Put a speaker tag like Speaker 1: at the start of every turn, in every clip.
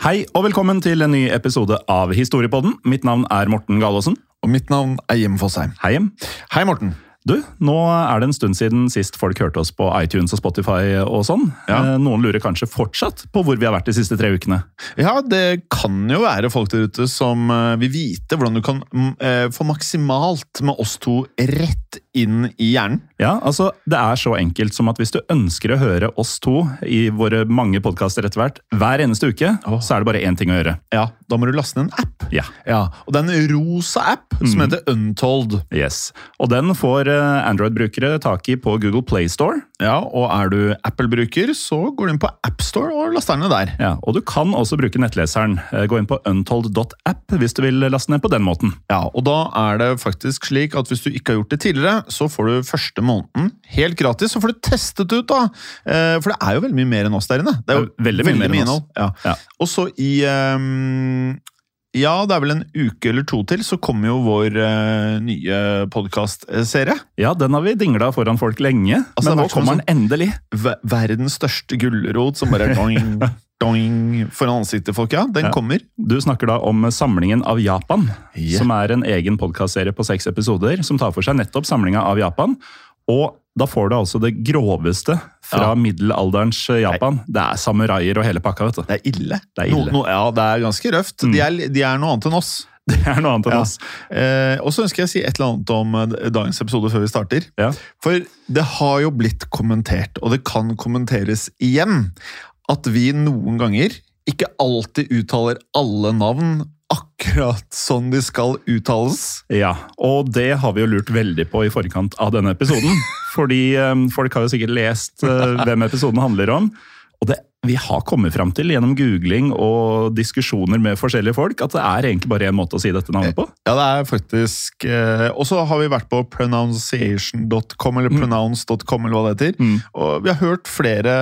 Speaker 1: Hei og velkommen til en ny episode av Historiepodden. Mitt navn er Morten Galaasen.
Speaker 2: Og mitt navn er Jim Fosheim.
Speaker 1: Hei, Jim.
Speaker 2: Hei, Morten.
Speaker 1: Du, nå er det en stund siden sist folk hørte oss på iTunes og Spotify og sånn.
Speaker 2: Ja.
Speaker 1: Eh, Noen lurer kanskje fortsatt på hvor vi har vært de siste tre ukene.
Speaker 2: Ja, det kan jo være folk der ute som eh, vil vite hvordan du kan mm, eh, få maksimalt med oss to rett inn i hjernen.
Speaker 1: Ja, altså, Det er så enkelt som at hvis du ønsker å høre oss to i våre mange podkaster etter hvert, hver eneste uke, så er det bare én ting å gjøre.
Speaker 2: Ja, Da må du laste ned en app.
Speaker 1: Ja.
Speaker 2: Ja, Og det er en rosa app som heter Untold.
Speaker 1: Yes. Og den får eh, Android-brukere tak i på Google Play Store.
Speaker 2: Ja, Og er du Apple-bruker, så går du inn på AppStore og laster ned der.
Speaker 1: Ja, og du kan også bruke nettleseren. Eh, Gå inn på untold.app hvis du vil laste ned på den måten.
Speaker 2: Ja, og da er det faktisk slik at hvis du ikke har gjort det tidligere, så får du første måneden helt gratis. Så får du testet ut, da! Eh, For det er jo veldig mye mer enn oss der inne. Det er jo
Speaker 1: Ja, veldig mye mer enn oss.
Speaker 2: Ja.
Speaker 1: Ja.
Speaker 2: Og så i ehm, Ja, det er vel en uke eller to til, så kommer jo vår uh, nye podkastserie.
Speaker 1: Ja, den har vi dingla foran folk lenge,
Speaker 2: Altså,
Speaker 1: men nå
Speaker 2: sånn
Speaker 1: kommer den endelig.
Speaker 2: Verdens største gulrot som bare er doing, doing foran ansiktet, folk. Ja, den
Speaker 1: Ja.
Speaker 2: kommer.
Speaker 1: Du snakker da om Samlingen av Japan,
Speaker 2: yeah.
Speaker 1: som er en egen podkastserie på seks episoder som tar for seg nettopp samlinga av Japan. Og da får du altså det groveste fra
Speaker 2: Ja.
Speaker 1: middelalderens Japan. Det er samuraier og hele pakka, vet du.
Speaker 2: Det er ille.
Speaker 1: Det er ille. Mm.
Speaker 2: No, no, ja, det er ganske røft. De, er, de er noe annet enn oss.
Speaker 1: Det er noe annet enn
Speaker 2: Ja.
Speaker 1: oss.
Speaker 2: Eh, og så ønsker jeg å si et eller annet om eh, dagens episode før vi starter.
Speaker 1: Ja.
Speaker 2: For det har jo blitt kommentert, og det kan kommenteres igjen, at vi noen ganger ikke alltid uttaler alle navn akkurat sånn de skal uttales.
Speaker 1: Ja, og det har vi jo lurt veldig på i forkant av denne episoden. Fordi um, folk har jo sikkert lest uh, hvem episoden handler om. Og det vi har kommet fram til gjennom googling og diskusjoner med forskjellige folk, at det er egentlig bare én måte å si dette navnet på.
Speaker 2: Ja, det er faktisk eh, Og så har vi vært på pronunciation.com, eller pronounce.com, eller hva det heter.
Speaker 1: Mm.
Speaker 2: Og vi har hørt flere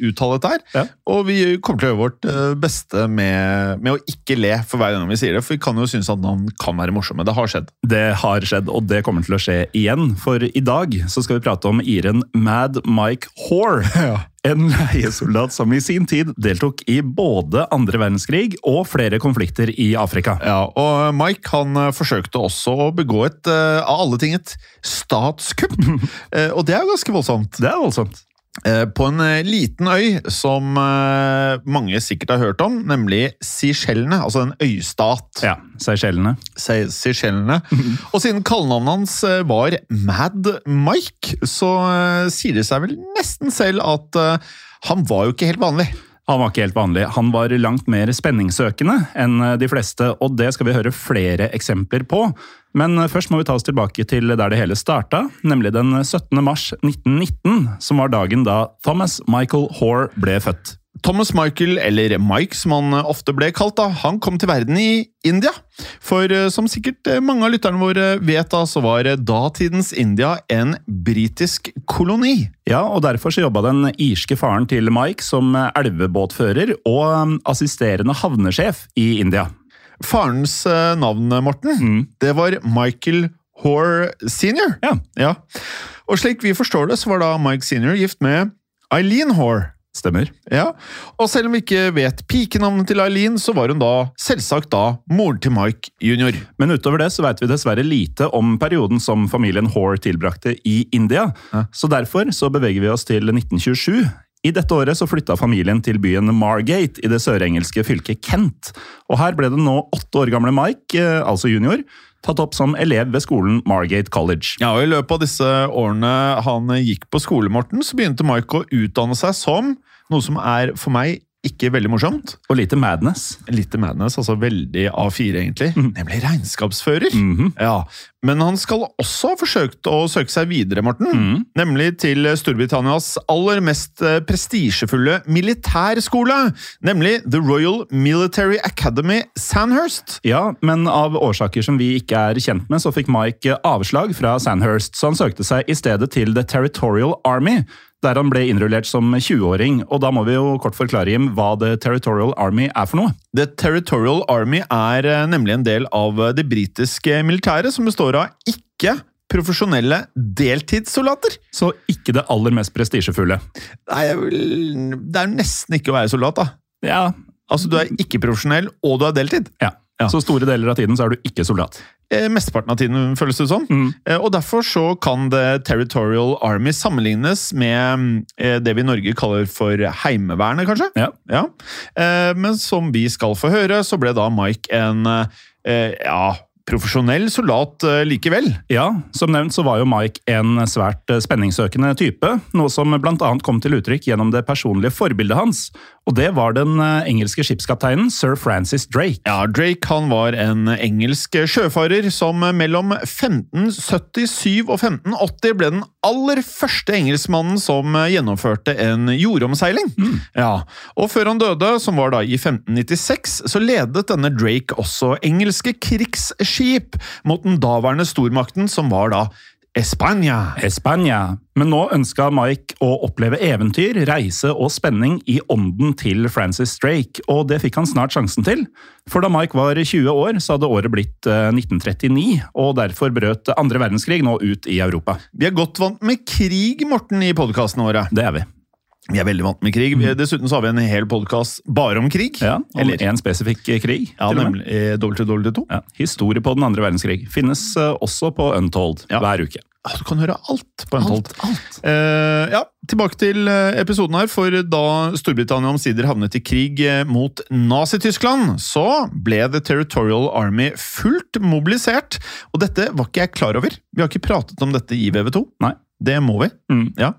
Speaker 2: uttale dette her.
Speaker 1: Ja.
Speaker 2: Og vi kommer til å gjøre vårt eh, beste med, med å ikke le for hver gang vi sier det. For vi kan jo synes at navn kan være morsomme. Det har skjedd.
Speaker 1: Det har skjedd, og det kommer til å skje igjen. For i dag så skal vi prate om Iren Mad Mike Hoare. En leiesoldat som i sin tid deltok i både andre verdenskrig og flere konflikter i Afrika.
Speaker 2: Ja, og Mike han eh, forsøkte også å begå et, eh, av alle ting, et statskupp. Eh, og det er jo ganske voldsomt.
Speaker 1: Det er voldsomt.
Speaker 2: Eh, På en eh, liten øy som eh, mange sikkert har hørt om, nemlig Seychellene, altså en øystat.
Speaker 1: Ja, Seychellene.
Speaker 2: Se- Seychellene. Og siden kallenavnet hans var Mad Mike, så sier det seg vel nesten selv at han var jo ikke helt vanlig.
Speaker 1: Han var ikke helt vanlig. Han var langt mer spenningssøkende enn eh, de fleste, og det skal vi høre flere eksempler på. Men eh, først må vi ta oss tilbake til der det hele starta, nemlig den 17. mars 1919, som var dagen da Thomas Michael Hoare ble født.
Speaker 2: Thomas Michael, eller Mike som han ofte ble kalt, da, han kom til verden i India. For eh, som sikkert eh, mange av lytterne våre vet, da, så var eh, datidens India en britisk koloni.
Speaker 1: Ja, og derfor så jobba den irske faren til Mike som elvebåtfører og assisterende havnesjef i India.
Speaker 2: Farens eh, navn, Morten,
Speaker 1: Mm.
Speaker 2: det var Michael Hoare senior.
Speaker 1: Ja.
Speaker 2: Og slik vi forstår det, så var da Mike senior gift med Eileen Hoare.
Speaker 1: Stemmer.
Speaker 2: Ja, Og selv om vi ikke vet pikenavnet til Eileen, så var hun da selvsagt da moren til Mike jr.
Speaker 1: Men utover det så vet vi dessverre lite om perioden som familien Hoare tilbrakte i India. Så derfor så beveger vi oss til 1927. I dette året så flytta familien til byen Margate i det sørengelske fylket Kent. Og her ble den nå åtte år gamle Mike, eh, altså junior, tatt opp som elev ved skolen Margate College.
Speaker 2: Ja, og I løpet av disse årene han gikk på skole, Morten, så begynte Mike å utdanne seg som noe som er for meg ikke veldig morsomt.
Speaker 1: Og lite madness.
Speaker 2: Lite madness, altså veldig A4 egentlig. Nemlig regnskapsfører.
Speaker 1: Mhm.
Speaker 2: Ja, Men han skal også ha forsøkt å søke seg videre, Morten. Nemlig til Storbritannias aller mest eh, prestisjefulle militærskole. Nemlig The Royal Military Academy Sandhurst.
Speaker 1: Ja, men av årsaker som vi ikke er kjent med, så fikk Mike avslag fra Sandhurst, så han søkte seg i stedet til The Territorial Army, der han ble innrullert som 20-åring. Og da må vi jo kort forklare, Jim, hva The Territorial Army er for noe.
Speaker 2: The Territorial Army er eh, nemlig en del av eh, det britiske militæret, som består av ikke profesjonelle deltidssoldater.
Speaker 1: Så ikke det aller mest prestisjefulle.
Speaker 2: Nei, det er nesten ikke å være soldat, da.
Speaker 1: Ja,
Speaker 2: Altså, Du er ikke profesjonell, og du er deltid.
Speaker 1: ja. Så store deler av tiden så er du ikke soldat.
Speaker 2: Eh, mesteparten av tiden, føles det som. Eh, og Derfor så kan The Territorial Army sammenlignes med eh, det vi i Norge kaller for Heimevernet, kanskje?
Speaker 1: Ja.
Speaker 2: Eh, men som vi skal få høre, så ble da Mike en eh, ja, profesjonell soldat eh, likevel.
Speaker 1: Ja, som nevnt så var jo Mike en svært eh, spenningssøkende type, noe som annet kom til uttrykk gjennom det personlige forbildet hans, og det var den eh, engelske skipskapteinen Sir Francis Drake.
Speaker 2: Ja, Drake han var en engelsk sjøfarer som mellom 1577 og 1580 ble den aller første engelskmannen som gjennomførte en jordomseiling. Ja, og før han døde, som var da i 1596, så ledet denne Drake også engelske krigsskip mot den daværende stormakten, som var da Espania.
Speaker 1: Espania. Men nå ønska Mike å oppleve eventyr, reise og spenning i ånden til Francis Drake, og det fikk han snart sjansen til. For da Mike var 20 år, så hadde året blitt eh, 1939, og derfor brøt andre verdenskrig nå ut i Europa.
Speaker 2: Vi er godt vant med krig, Morten, i podkastene våre.
Speaker 1: Det er vi.
Speaker 2: Vi er veldig vant med krig. Vi- Dessuten så har vi en hel podkast bare om krig.
Speaker 1: Ja, om
Speaker 2: Eller-
Speaker 1: én spesifikk krig.
Speaker 2: Ja, nemlig eh, WW2.
Speaker 1: Ja, historie på den andre verdenskrig finnes eh, også på Untold
Speaker 2: Ja.
Speaker 1: hver uke.
Speaker 2: Du kan høre alt på Untold.
Speaker 1: Alt, alt.
Speaker 2: Eh, ja, tilbake til eh, episoden her, for da Storbritannia omsider havnet i krig eh, mot Nazi-Tyskland, så ble The Territorial Army fullt mobilisert. Og dette var ikke jeg klar over. Vi har ikke pratet om dette i VV2.
Speaker 1: Nei.
Speaker 2: Det må vi.
Speaker 1: Mm.
Speaker 2: Ja.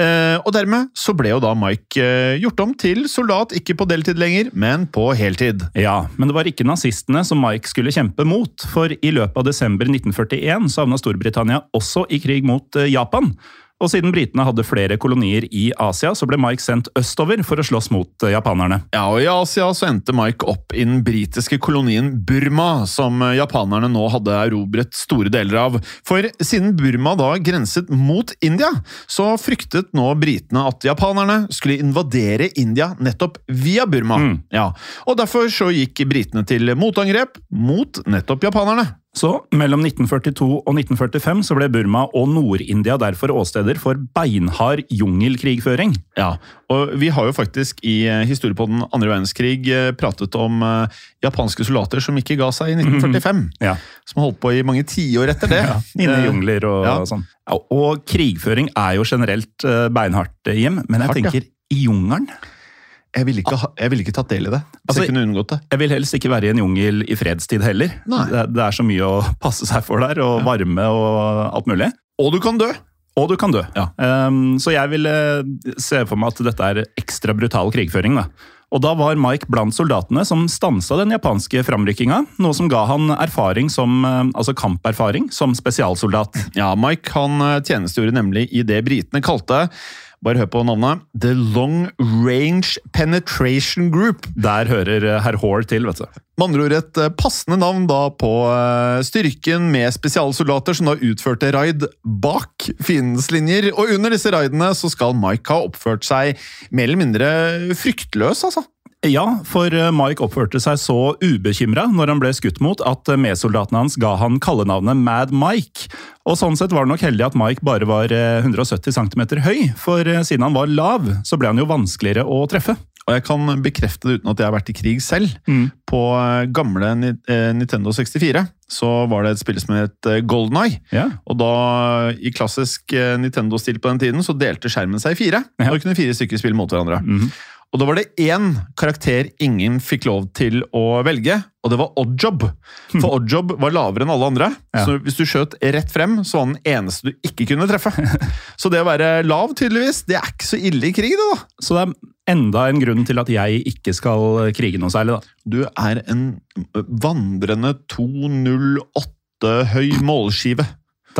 Speaker 2: Eh, og dermed så ble jo da Mike eh, gjort om til soldat, ikke på deltid lenger, men på heltid.
Speaker 1: Ja, men det var ikke nazistene som Mike skulle kjempe mot, for i løpet av desember 1941 så havna Storbritannia også i krig mot eh, Japan. Og siden britene hadde flere kolonier i Asia, så ble Mike sendt østover for å slåss mot eh, japanerne.
Speaker 2: Ja, og I Asia så endte Mike opp i den britiske kolonien Burma, som eh, japanerne nå hadde erobret store deler av. For siden Burma da grenset mot India, så fryktet nå britene at japanerne skulle invadere India nettopp via Burma.
Speaker 1: Mm.
Speaker 2: Ja, og Derfor så gikk britene til motangrep mot nettopp japanerne.
Speaker 1: Så mellom 1942 og 1945 så ble Burma og Nord-India derfor åsteder for beinhard jungelkrigføring.
Speaker 2: Ja, og Vi har jo faktisk i eh, historie på den andre verdenskrig eh, pratet om eh, japanske soldater som ikke ga seg i 1945.
Speaker 1: Ja.
Speaker 2: Som holdt på i mange tiår etter det.
Speaker 1: Inne i jungler og
Speaker 2: ja.
Speaker 1: sånn. Ja, og krigføring er jo generelt beinhardt, Jim, men jeg
Speaker 2: Hardt, ja.
Speaker 1: tenker i jungelen
Speaker 2: Jeg ville ikke, ha- ikke tatt del i det.
Speaker 1: Altså,
Speaker 2: jeg kunne unngått det.
Speaker 1: Jeg vil helst ikke være i en jungel i fredstid heller. Det, det er så mye å passe seg for der, og varme og alt mulig.
Speaker 2: Og du kan dø!
Speaker 1: Og du kan dø.
Speaker 2: Ja.
Speaker 1: Um, så jeg vil eh, se for meg at dette er ekstra brutal krigføring. Da. Og da var Mike blant soldatene som stansa den japanske framrykkinga, noe som ga han erfaring som, eh, altså kamperfaring som spesialsoldat.
Speaker 2: Ja, Mike han eh, tjenestegjorde nemlig i det britene kalte Bare hør på navnet. The Long Range Penetration Group.
Speaker 1: Der hører eh, herr Hore til, vet du.
Speaker 2: Med andre ord et eh, passende navn da på eh, styrken med spesialsoldater som da utførte raid bak fiendens linjer. Og under disse raidene så skal Mike ha oppført seg mer eller mindre fryktløs, altså.
Speaker 1: Ja, for eh, Mike oppførte seg så ubekymra når han ble skutt mot, at eh, medsoldatene hans ga han kallenavnet Mad Mike. Og Sånn sett var det nok heldig at Mike bare var eh, 170 cm høy, for eh, siden han var lav, så ble han jo vanskeligere å treffe.
Speaker 2: Og jeg kan bekrefte det uten at jeg har vært i krig selv.
Speaker 1: Mm.
Speaker 2: På eh, gamle eh, Nintendo 64 så var det et spill som het eh, Golden Eye.
Speaker 1: Ja.
Speaker 2: Og da, i klassisk eh, Nintendo-stil på den tiden, så delte skjermen seg i fire.
Speaker 1: Ja.
Speaker 2: Og kunne fire stykker spille mot hverandre.
Speaker 1: Mhm.
Speaker 2: Og da var det én karakter ingen fikk lov til å velge, og det var Oddjob. For Oddjob var lavere enn alle andre,
Speaker 1: Ja.
Speaker 2: så hvis du skjøt rett frem, så var han den eneste du ikke kunne treffe. Så det å være lav, tydeligvis, det er ikke så ille i krig, det, da.
Speaker 1: Så det er enda en grunn til at jeg ikke skal krige noe særlig, da.
Speaker 2: Du er en vandrende 208 høy målskive.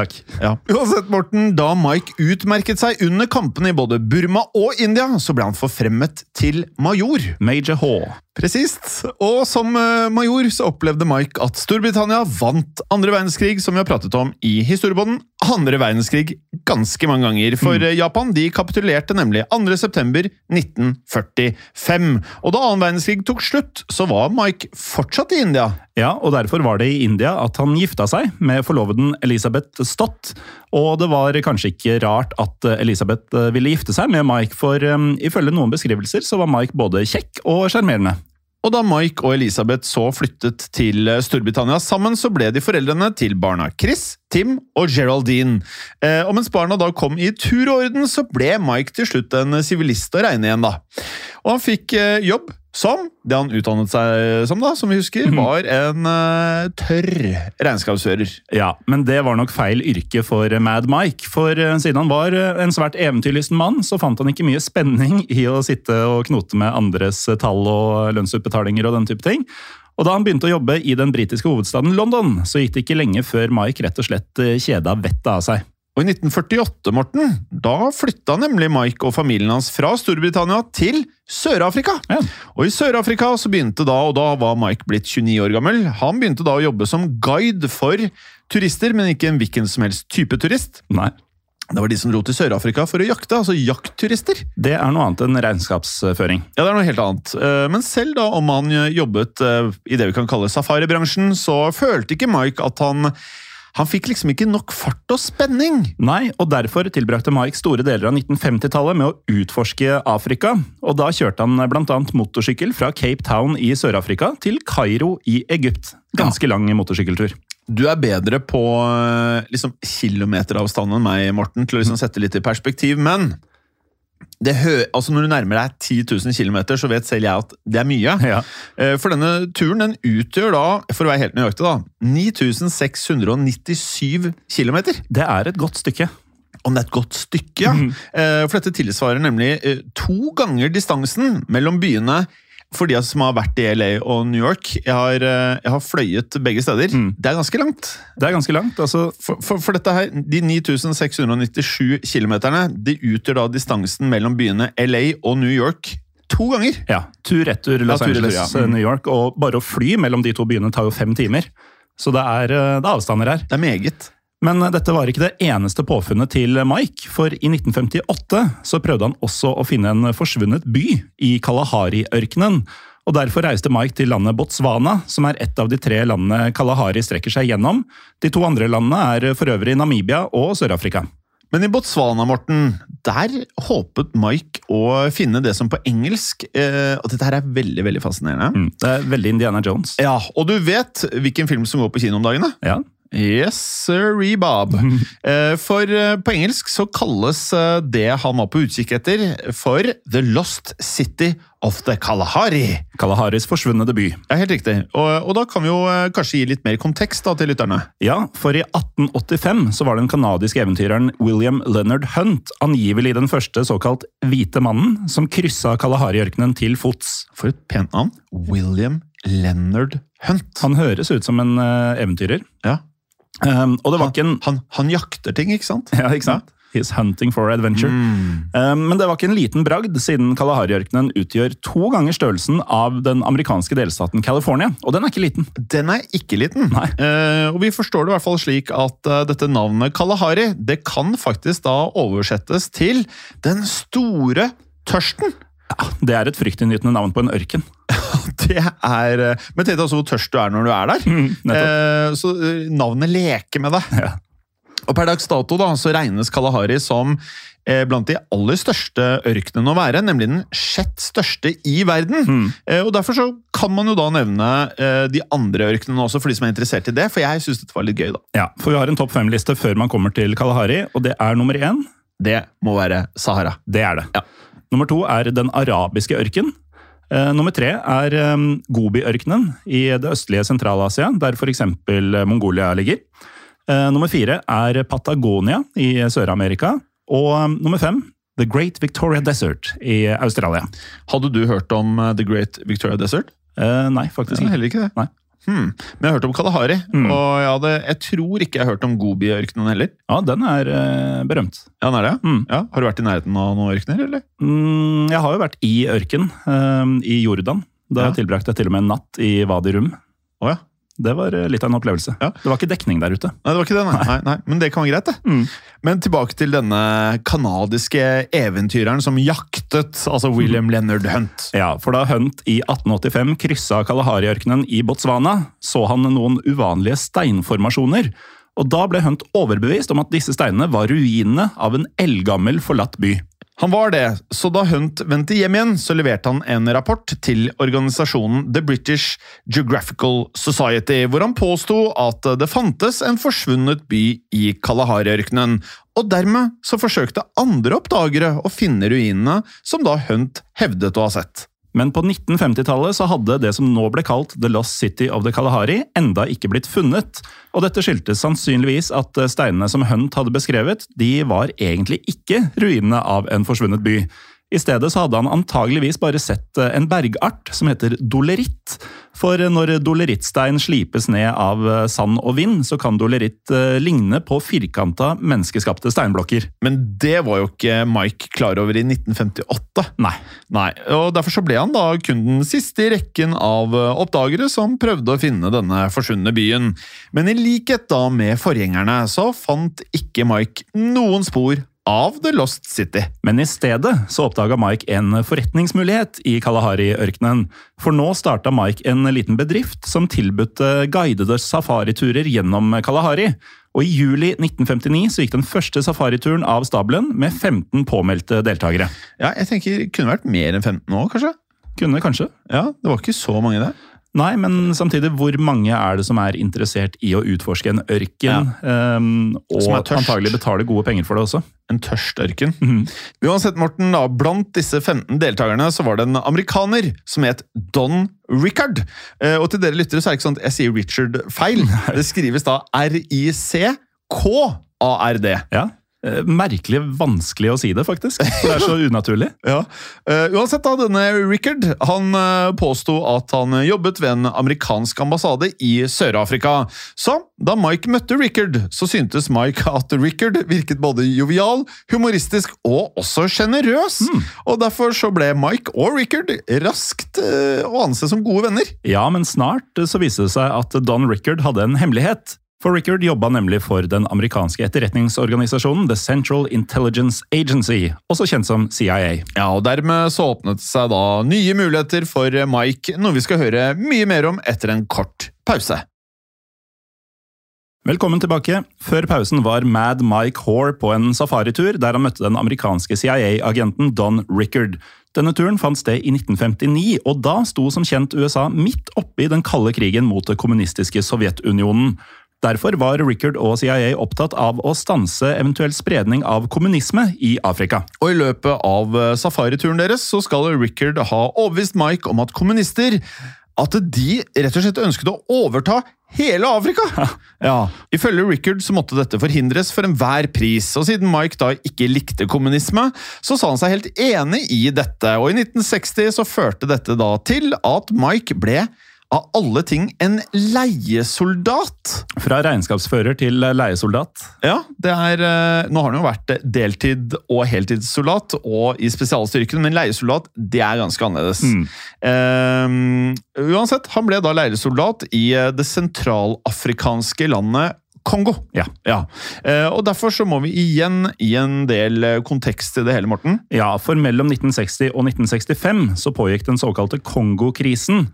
Speaker 1: Takk.
Speaker 2: Ja. Uansett, Morten, da Mike utmerket seg under kampene i både Burma og India, så ble han forfremmet til major.
Speaker 1: Major H.
Speaker 2: Presist. Og som eh, major så opplevde Mike at Storbritannia vant andre verdenskrig, som vi har pratet om i historiebånden. Andre verdenskrig ganske mange ganger, for mm. Japan de kapitulerte nemlig 2. september 1945. Og da annen verdenskrig tok slutt, så var Mike fortsatt i India.
Speaker 1: Ja, og derfor var det i India at han gifta seg med forloveden Elisabeth Stott. Og det var kanskje ikke rart at eh, Elisabeth eh, ville gifte seg med Mike, for um, ifølge noen beskrivelser så var Mike både kjekk og sjarmerende.
Speaker 2: Og da Mike og Elisabeth så flyttet til Storbritannia sammen, så ble de foreldrene til barna Chris, Tim og Geraldine. Eh, og mens barna da kom i tur og orden, så ble Mike til slutt en sivilist å regne igjen, da. Og han fikk eh, jobb som det han utdannet seg som, da, som vi husker, var en eh, tørr regnskapsfører.
Speaker 1: Ja, men det var nok feil yrke for Mad Mike. For eh, siden han var eh, en svært eventyrlysten mann, så fant han ikke mye spenning i å sitte og knote med andres eh, tall og lønnsutbetalinger og den type ting. Og da han begynte å jobbe i den britiske hovedstaden London, så gikk det ikke lenge før Mike rett og slett eh, kjeda vettet av seg.
Speaker 2: Og i 1948, Morten, da flytta nemlig Mike og familien hans fra Storbritannia til Sør-Afrika.
Speaker 1: Ja.
Speaker 2: Og i Sør-Afrika så begynte da, og da var Mike blitt 29 år gammel, han begynte da å jobbe som guide for turister, men ikke en hvilken som helst type turist.
Speaker 1: Nei.
Speaker 2: Det var de som dro til Sør-Afrika for å jakte, altså jaktturister.
Speaker 1: Det er noe annet enn regnskapsføring.
Speaker 2: Ja, det er noe helt annet. Eh, Men selv da om han jobbet eh, i det vi kan kalle safaribransjen, så følte ikke Mike at han han fikk liksom ikke nok fart og spenning.
Speaker 1: Nei, og derfor tilbrakte Mike store deler av 1950-tallet med å utforske Afrika. Og da kjørte han bl.a. motorsykkel fra Cape Town i Sør-Afrika til Kairo i Egypt. Ganske lang motorsykkeltur.
Speaker 2: Du er bedre på eh, liksom, kilometeravstand enn meg, Morten, til å liksom, sette litt i perspektiv, men altså når du nærmer deg 10 000 km, så vet selv jeg at det er mye.
Speaker 1: Ja.
Speaker 2: Eh, For denne turen den utgjør da, for å være helt nøyaktig, da, 9697 km.
Speaker 1: Det er et godt stykke.
Speaker 2: Om det er et godt stykke, ja. Mm. For dette tilsvarer nemlig to ganger distansen mellom byene for de som har vært i LA og New York. Jeg har, eh, jeg har fløyet begge steder. Det er ganske langt.
Speaker 1: Det er ganske langt. altså...
Speaker 2: For, for, for dette her, De 9697 kilometerne de utgjør da distansen mellom byene LA og New York to ganger.
Speaker 1: Ja, Tur-retur Los
Speaker 2: Ja, tur-retur,
Speaker 1: Angeles,
Speaker 2: ja. Mm.
Speaker 1: New York. Og bare å fly mellom de to byene tar jo fem timer. Så det er, eh, det er avstander her.
Speaker 2: Det er meget.
Speaker 1: Men eh, dette var ikke det eneste påfunnet til Mike, for i 1958 så prøvde han også å finne en forsvunnet by i Kalahari-ørkenen. Og Derfor reiste Mike til landet Botswana, som er et av de tre landene Kalahari strekker seg gjennom. De to andre landene er for øvrig Namibia og Sør-Afrika.
Speaker 2: Men i Botswana, Morten, der håpet Mike å finne det som på engelsk eh, Og dette her er veldig veldig fascinerende.
Speaker 1: Mm. Det er veldig Indiana Jones.
Speaker 2: Ja, Og du vet hvilken film som går på kino om dagene?
Speaker 1: Ja.
Speaker 2: Yes, sir, Bob. Eh, For eh, på engelsk så kalles eh, det han var på utkikk etter, for The Lost City of the Kalahari.
Speaker 1: Kalaharis forsvunne by.
Speaker 2: Ja, Helt riktig. Og, og da kan vi jo kanskje gi litt mer kontekst da til lytterne.
Speaker 1: Ja, for i 1885 så var den kanadiske eventyreren William Leonard Hunt angivelig den første såkalt hvite mannen som kryssa Kalahari-ørkenen til fots.
Speaker 2: For et pent navn. William Leonard Hunt.
Speaker 1: Han høres ut som en eventyrer.
Speaker 2: Ja.
Speaker 1: Um, og det var ikke en
Speaker 2: Han, han jakter ting, ikke sant?
Speaker 1: Ja, ikke sant? He's hunting for adventure.
Speaker 2: Mm.
Speaker 1: Um, Men det var ikke en liten bragd, siden Kalahari-ørkenen utgjør to ganger størrelsen av den amerikanske delstaten California. Og den er ikke liten.
Speaker 2: Den er ikke liten. Eh, og vi forstår det i hvert fall slik at uh, dette navnet Kalahari det kan faktisk da oversettes til Den store tørsten.
Speaker 1: Ja, Det er et fryktinngytende navn på en ørken.
Speaker 2: Det er eh, Men tenk deg også hvor tørst du er når du er der.
Speaker 1: Mm,
Speaker 2: eh, så eh, navnet leker med deg.
Speaker 1: Ja.
Speaker 2: Og per dags dato da, så regnes Kalahari som eh, blant de aller største ørkenene å være, nemlig den sjett største i verden.
Speaker 1: Mm.
Speaker 2: Eh, og Derfor så kan man jo da nevne eh, de andre ørkenene også, for de som er interessert i det. For jeg syns dette var litt gøy, da.
Speaker 1: Ja, for vi har en topp fem-liste før man kommer til Kalahari, og det er nummer én.
Speaker 2: Det må være Sahara.
Speaker 1: Det er det.
Speaker 2: Ja.
Speaker 1: Nummer to er den arabiske ørken. Eh, nummer tre er eh, Gobi-ørkenen i det østlige Sentral-Asia, der f.eks. Mongolia ligger. Eh, nummer fire er Patagonia i Sør-Amerika. Og eh, nummer fem The Great Victoria Desert i Australia.
Speaker 2: Hadde du hørt om eh, The Great Victoria Desert?
Speaker 1: Eh, nei, faktisk ikke.
Speaker 2: heller ikke det.
Speaker 1: Nei.
Speaker 2: Hmm. Men jeg har hørt om Kalahari,
Speaker 1: Mm.
Speaker 2: og jeg, hadde, jeg tror ikke jeg har hørt om Gobi-ørkenen heller.
Speaker 1: Ja, den er eh, berømt.
Speaker 2: Ja, den er det?
Speaker 1: Mm.
Speaker 2: Ja. Har du vært i nærheten av noen ørkener, eller?
Speaker 1: Mm, jeg har jo vært i ørken, eh, i Jordan. Da
Speaker 2: Ja.
Speaker 1: tilbrakte jeg til og med en natt i Wadi Rum.
Speaker 2: Oh, ja.
Speaker 1: Det var eh, litt av en opplevelse.
Speaker 2: Ja.
Speaker 1: Det var ikke dekning der ute.
Speaker 2: Nei, det var ikke det, nei. nei, nei. Men det kan være greit, det.
Speaker 1: Mm.
Speaker 2: Men tilbake til denne kanadiske eventyreren som jaktet, altså William Leonard Hunt.
Speaker 1: Ja, for da Hunt i 1885 kryssa Kalahari-ørkenen i Botswana, så han noen uvanlige steinformasjoner. Og da ble Hunt overbevist om at disse steinene var ruinene av en eldgammel, forlatt by.
Speaker 2: Han var det, så da Hunt vendte hjem igjen, så leverte han en rapport til organisasjonen The British Geographical Society, hvor han påsto at det fantes en forsvunnet by i Kalahari-ørkenen, og dermed så forsøkte andre oppdagere å finne ruinene som da Hunt hevdet å ha sett.
Speaker 1: Men på 1950-tallet så hadde det som nå ble kalt The Lost City of the Kalahari, enda ikke blitt funnet. Og dette skyldtes sannsynligvis at steinene som Hunt hadde beskrevet, de var egentlig ikke ruinene av en forsvunnet by. I stedet så hadde han antageligvis bare sett eh, en bergart som heter doleritt. For når dolerittstein slipes ned av eh, sand og vind, så kan doleritt eh, ligne på firkanta menneskeskapte steinblokker.
Speaker 2: Men det var jo ikke Mike klar over i 1958.
Speaker 1: Nei.
Speaker 2: Nei, og Derfor så ble han da kun den siste i rekken av eh, oppdagere som prøvde å finne denne forsvunne byen. Men i likhet da med forgjengerne så fant ikke Mike noen spor av The Lost City.
Speaker 1: Men i stedet så oppdaga Mike en forretningsmulighet i Kalahari-ørkenen. For nå starta Mike en liten bedrift som tilbudte guidede safariturer gjennom Kalahari. Og i juli 1959 så gikk den første safarituren av stabelen med 15 påmeldte deltakere.
Speaker 2: Ja, jeg tenker Kunne vært mer enn 15 år, kanskje?
Speaker 1: Kunne kanskje.
Speaker 2: Ja, Det var ikke så mange der.
Speaker 1: Nei, men samtidig, hvor mange er det som er interessert i å utforske en ørken?
Speaker 2: Ja. Er
Speaker 1: og antagelig betaler gode penger for det også.
Speaker 2: En tørst ørken. Uansett, Morten, da, blant disse 15 deltakerne så var det en amerikaner som het Don Rickard. Eh, og til dere lyttere så er det ikke sånn at jeg sier Richard feil. Det skrives da R-I-C-K-A-R-D.
Speaker 1: Ja, Merkelig vanskelig å si det, faktisk. For det er så unaturlig.
Speaker 2: Ja. uh, uansett, da, denne Rickard han uh, påsto at han jobbet ved en amerikansk ambassade i Sør-Afrika. Så da Mike møtte Rickard, så syntes Mike at Rickard virket både jovial, humoristisk og også sjenerøs. Og derfor så ble Mike og Rickard raskt uh, å anse som gode venner.
Speaker 1: Ja, men snart eh, så viste det seg at Don Rickard hadde en hemmelighet. For Rickard jobba nemlig for den amerikanske etterretningsorganisasjonen The Central Intelligence Agency, også kjent som CIA.
Speaker 2: Ja, og Dermed så åpnet seg da nye muligheter for Mike, noe vi skal høre mye mer om etter en kort pause.
Speaker 1: Velkommen tilbake. Før pausen var Mad Mike Hoare på en safaritur der han møtte den amerikanske CIA-agenten Don Rickard. Denne turen fant sted i 1959, og da sto som kjent USA midt oppe i den kalde krigen mot det kommunistiske Sovjetunionen. Derfor var Rickard og CIA opptatt av å stanse eventuell spredning av kommunisme i Afrika.
Speaker 2: Og i løpet av eh, safarituren deres så skal Rickard ha overbevist Mike om at kommunister at de rett og slett ønsket å overta hele Afrika! Ja, Ifølge Rickard så måtte dette forhindres for enhver pris, og siden Mike da ikke likte kommunisme, så sa han seg helt enig i dette, og i 1960 så førte dette da til at Mike ble av alle ting en leiesoldat.
Speaker 1: Fra regnskapsfører til leiesoldat.
Speaker 2: Ja, det er eh, Nå har han jo vært deltid- og heltidssoldat og i spesialstyrken, men leiesoldat det er ganske annerledes.
Speaker 1: Mm.
Speaker 2: Um, uansett, han ble da leiesoldat i eh, det sentralafrikanske landet Kongo.
Speaker 1: Ja.
Speaker 2: Eh, og Derfor så må vi igjen i en del eh, kontekst til det hele, Morten.
Speaker 1: Ja, for mellom 1960 og 1965 så pågikk den såkalte Kongo-krisen.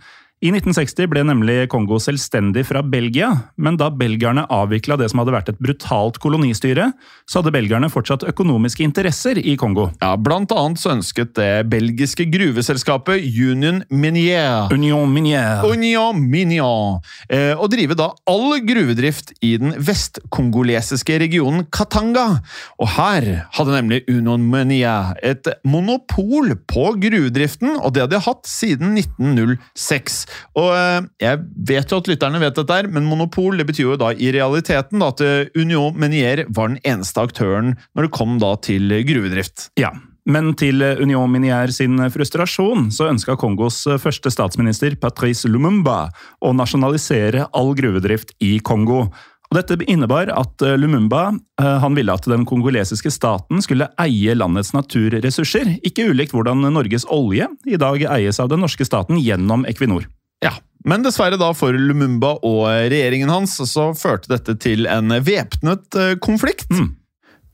Speaker 1: I 1960 ble nemlig Kongo selvstendig fra Belgia, men da belgierne avvikla det som hadde vært et brutalt kolonistyre, så hadde belgierne fortsatt økonomiske interesser i Kongo.
Speaker 2: Ja, Blant annet så ønsket det belgiske gruveselskapet Union Minier
Speaker 1: Union Minier,
Speaker 2: Union Minier eh, å drive da all gruvedrift i den vestkongolesiske regionen Katanga. Og her hadde nemlig Union Minier et monopol på gruvedriften, og det hadde de hatt siden 1906. Og eh, Jeg vet jo at lytterne vet dette, men monopol det betyr jo da i realiteten da, at eh, Union Minier var den eneste aktøren når det kom da til gruvedrift.
Speaker 1: Ja, men til Union Minière sin frustrasjon så ønska Kongos første statsminister Patrice Lumumba å nasjonalisere all gruvedrift i Kongo. Og dette innebar at Lumumba eh, ville at den kongolesiske staten skulle eie landets naturressurser, ikke ulikt hvordan Norges olje i dag eies av den norske staten gjennom Equinor.
Speaker 2: Ja, Men dessverre da for Lumumba og regjeringen hans så førte dette til en væpnet eh, konflikt.
Speaker 1: Mm.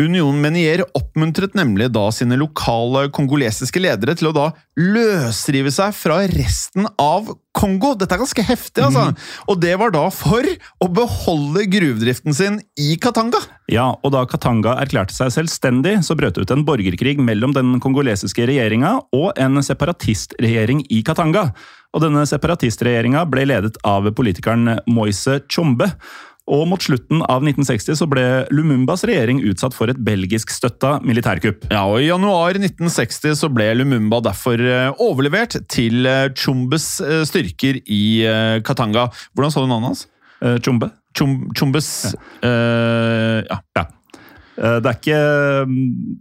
Speaker 2: Union Menier oppmuntret nemlig da sine lokale kongolesiske ledere til å da løsrive seg fra resten av Kongo. Dette er ganske heftig, altså! Og det var da for å beholde gruvedriften sin i Katanga.
Speaker 1: Ja, og da Katanga erklærte seg selvstendig, så brøt det ut en borgerkrig mellom den kongolesiske regjeringa og en separatistregjering i Katanga. Og denne separatistregjeringa ble ledet av politikeren Moise Tjombe. Og mot slutten av 1960 så ble Lumumbas regjering utsatt for et belgiskstøtta militærkupp.
Speaker 2: Ja, og I januar 1960 så ble Lumumba derfor eh, overlevert til Chumbes eh, styrker i eh, Katanga. Hvordan sa du navnet hans?
Speaker 1: Chumbe.
Speaker 2: Chom, ja. Uh, Ja.
Speaker 1: Ja. Eh, Det er, ikke,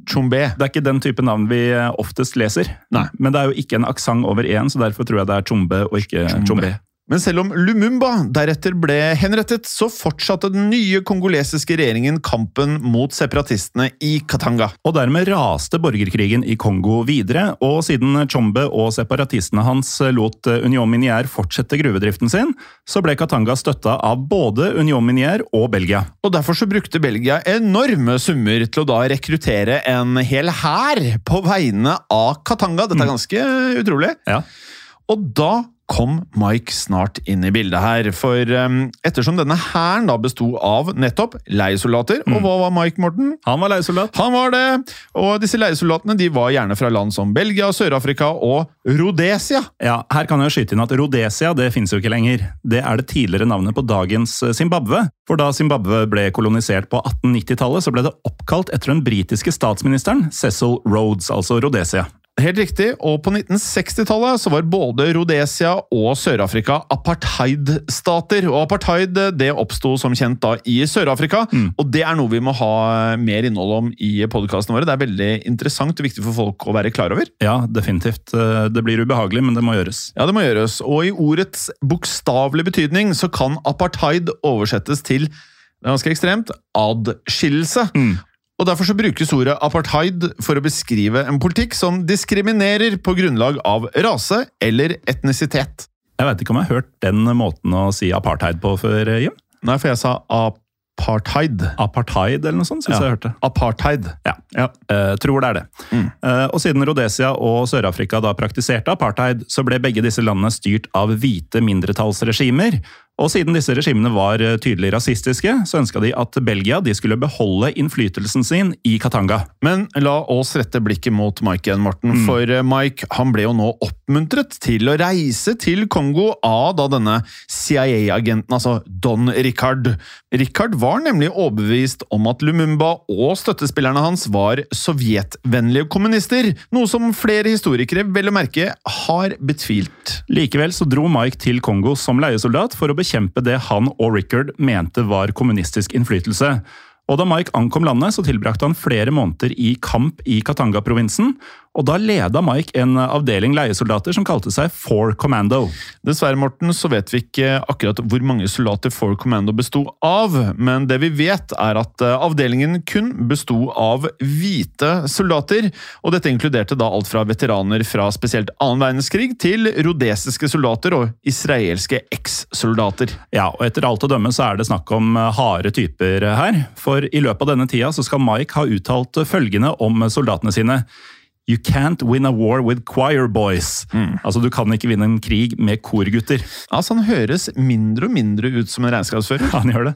Speaker 2: Chombe.
Speaker 1: det er ikke den type navn vi eh, oftest leser.
Speaker 2: Nei.
Speaker 1: Men det er jo ikke en aksent over én, så derfor tror jeg det er Tshombe og ikke Tshombe.
Speaker 2: Men selv om Lumumba deretter ble henrettet, så fortsatte den nye kongolesiske regjeringen kampen mot separatistene i Katanga.
Speaker 1: Og dermed raste borgerkrigen i Kongo videre, og siden Chombe og separatistene hans lot Union Minière fortsette gruvedriften sin, så ble Katanga støtta av både Union Minière og Belgia.
Speaker 2: Og Derfor så brukte Belgia enorme summer til å da rekruttere en hel hær på vegne av Katanga. Dette er ganske utrolig.
Speaker 1: Ja.
Speaker 2: Og da kom Mike snart inn i bildet her. For um, ettersom denne hæren da besto av nettopp leiesoldater Og hva var Mike, Morten?
Speaker 1: Han var leiesoldat.
Speaker 2: Han var det! Og disse leiesoldatene de var gjerne fra land som Belgia, Sør-Afrika og Rhodesia.
Speaker 1: Ja, her kan jeg skyte inn at Rhodesia det finnes jo ikke lenger. Det er det tidligere navnet på dagens Zimbabwe. For da Zimbabwe ble kolonisert på 1890-tallet, så ble det oppkalt etter den britiske statsministeren Cecil Rhodes, altså Rhodesia.
Speaker 2: Helt riktig, og på 1960-tallet så var både Rhodesia og Sør-Afrika apartheid-stater. Og apartheid det oppsto som kjent da i Sør-Afrika, og det er noe vi må ha mer innhold om i podkastene våre. Det er veldig interessant og viktig for folk å være klar over.
Speaker 1: Ja, definitivt. Eh, Det blir ubehagelig, men det må gjøres.
Speaker 2: Ja, det må gjøres, og i ordets bokstavelige betydning så kan apartheid oversettes til det er ganske ekstremt adskillelse. Og Derfor så brukes ordet apartheid for å beskrive en politikk som diskriminerer på grunnlag av rase eller etnisitet.
Speaker 1: Jeg veit ikke om jeg har hørt den måten å si apartheid på før, Jim?
Speaker 2: Nei, for jeg sa apartheid.
Speaker 1: Apartheid eller noe sånt, syns
Speaker 2: Ja.
Speaker 1: jeg hørte.
Speaker 2: Apartheid.
Speaker 1: Ja,
Speaker 2: Ja.
Speaker 1: Uh, tror det er det. Eh, og siden Rhodesia og Sør-Afrika da praktiserte apartheid, så ble begge disse landene styrt av hvite mindretallsregimer. Og siden disse regimene var eh, tydelig rasistiske, så ønska de at Belgia de skulle beholde innflytelsen sin i Katanga.
Speaker 2: Men la oss rette blikket mot Mike igjen, Morten. For eh, Mike han ble jo nå oppmuntret til å reise til Kongo av da denne CIA-agenten, altså Don Richard. Richard var nemlig overbevist om at Lumumba og støttespillerne hans var sovjetvennlige kommunister, noe som flere historikere vel å merke har betvilt.
Speaker 1: Likevel så dro Mike til Kongo som leiesoldat for å bekjempe det han og Rickard mente var kommunistisk innflytelse. Og Da Mike ankom landet, så tilbrakte han flere måneder i kamp i Katanga-provinsen. Og Da leda Mike en avdeling leiesoldater som kalte seg Four Commando.
Speaker 2: Dessverre, Morten, så vet vi ikke akkurat hvor mange soldater Four Commando besto av, men det vi vet er at eh, avdelingen kun besto av hvite soldater, og dette inkluderte da alt fra veteraner fra spesielt annen verdenskrig til rodesiske soldater og israelske eks-soldater.
Speaker 1: Ja, og etter alt å dømme så er det snakk om eh, harde typer her, for i løpet av denne tida så skal Mike ha uttalt følgende om soldatene sine. You can't win a war with choir boys. Mm. Altså, Du kan ikke vinne en krig med korgutter.
Speaker 2: Altså, Han høres mindre og mindre ut som en regnskapsfører.
Speaker 1: Han gjør det.